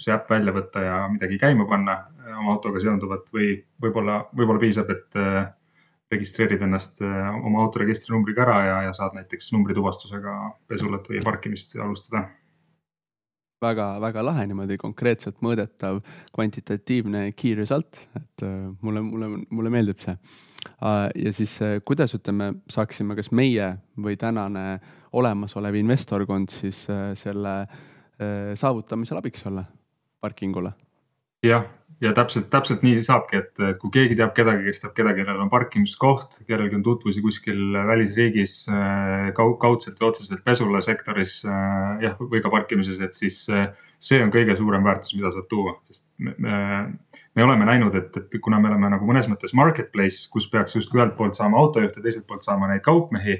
see äpp välja võtta ja midagi käima panna oma autoga seonduvat või võib-olla, võib-olla piisab, et registreerid ennast oma autoregistrinumbriga ära ja, ja saad näiteks numbrituvastusega pesulat või parkimist alustada väga-väga lahe niimoodi konkreetselt mõõdetav kvantitatiivne key result, et äh, mulle, mulle, mulle meeldib see. Äh, ja siis äh, kuidas ütleme, saaksime, kas meie või tänane olemasolev investorkond siis selle saavutamisel abiks olla parkingule? Jah, ja täpselt, täpselt nii saabki, et kui keegi teab kedagi, kes teab kedagi, kellel on parkimiskoht, kellelgi on tutvusi kuskil välisriigis äh, kaudselt või otseselt pesulasektoris äh, jah, või ka parkimises, et siis äh, see on kõige suurem väärtus, mida saab tuua, sest me, me, me oleme näinud, et, et kuna me oleme nagu mõnes mõttes marketplace, kus peaks justkui ühelt poolt saama autojuhte, teiselt poolt saama neid kaupmehi,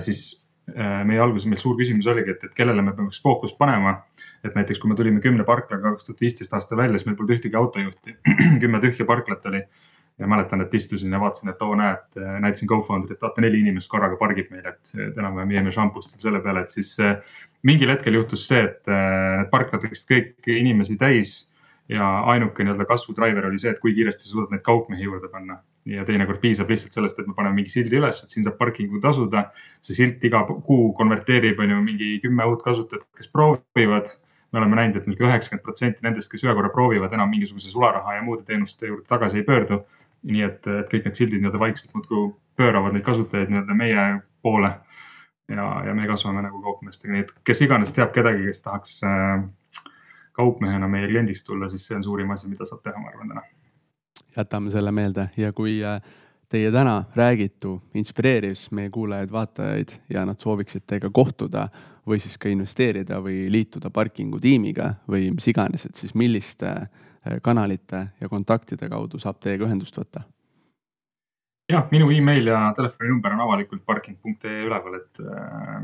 siis Äh, meie alguses meil suur küsimus oligi, et, et kellele me peaks fookust panema. et näiteks, kui me tulime kümne parklaga kaks tuhat viisteist aasta välja, siis meil polnud ühtegi autojuhti kümme tühja parklat oli. ja mäletan, et istusin ja vaatasin, et oo näed, näitasin co-founder'it, vaata neli inimest korraga pargib meil, et enam-vähem jääme šampustel selle peale, et siis äh, mingil hetkel juhtus see, et äh, need parklad läksid kõik inimesi täis ja ainuke nii-öelda kasvu driver oli see, et kui kiiresti sa suudad neid kaupmehi juurde panna. ja teinekord piisab lihtsalt sellest, et me paneme mingi sildi üles, et siin saab parkingu tasuda. see silt iga kuu konverteerib, on ju, mingi kümme uut kasutajat, kes proovivad. me oleme näinud, et mingi üheksakümmend protsenti nendest, kes ühe korra proovivad, enam mingisuguse sularaha ja muude teenuste juurde tagasi ei pöördu. nii et, et kõik need sildid nii-öelda vaikselt muudkui pööravad neid kasutajaid nii-öelda meie poole. ja, ja me kasvame nagu kaupmeestega, nii et kes iganes teab kedagi, kes tahaks äh, kaupmehena meie kliendiks tulla, siis see on suurim asi, mida saab teha, ma arvan täna. jätame selle meelde ja kui äh, teie täna räägitu inspireeris meie kuulajaid-vaatajaid ja nad sooviksid teiega kohtuda või siis ka investeerida või liituda parkingu tiimiga või mis iganes, et siis milliste äh, kanalite ja kontaktide kaudu saab teiega ühendust võtta? jah, minu email ja telefoninumber on avalikult parking.ee üleval, et äh,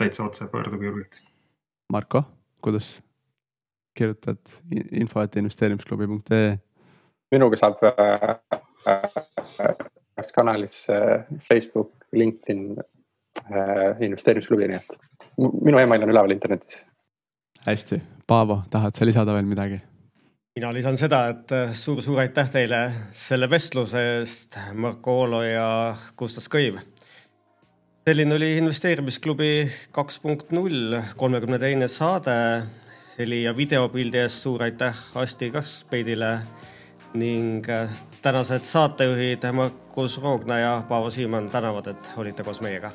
täitsa otse pöörduge julgelt. Marko, kuidas kirjutad info.investeerimisklubi.ee. minuga saab ühes äh, kanalis äh, Facebook, LinkedIn äh,, investeerimisklubi, nii et minu email on üleval internetis. hästi, Paavo, tahad sa lisada veel midagi? mina lisan seda, et suur-suur äh, aitäh teile selle vestluse eest, Marko Oolo ja Gustav Kõiv. selline oli investeerimisklubi kaks punkt null, kolmekümne teine saade heli ja videopildi eest suur aitäh Asti Kaskpeidile ning äh, tänased saatejuhid Markus Roogna ja Paavo Siimann tänavad, et olite koos meiega.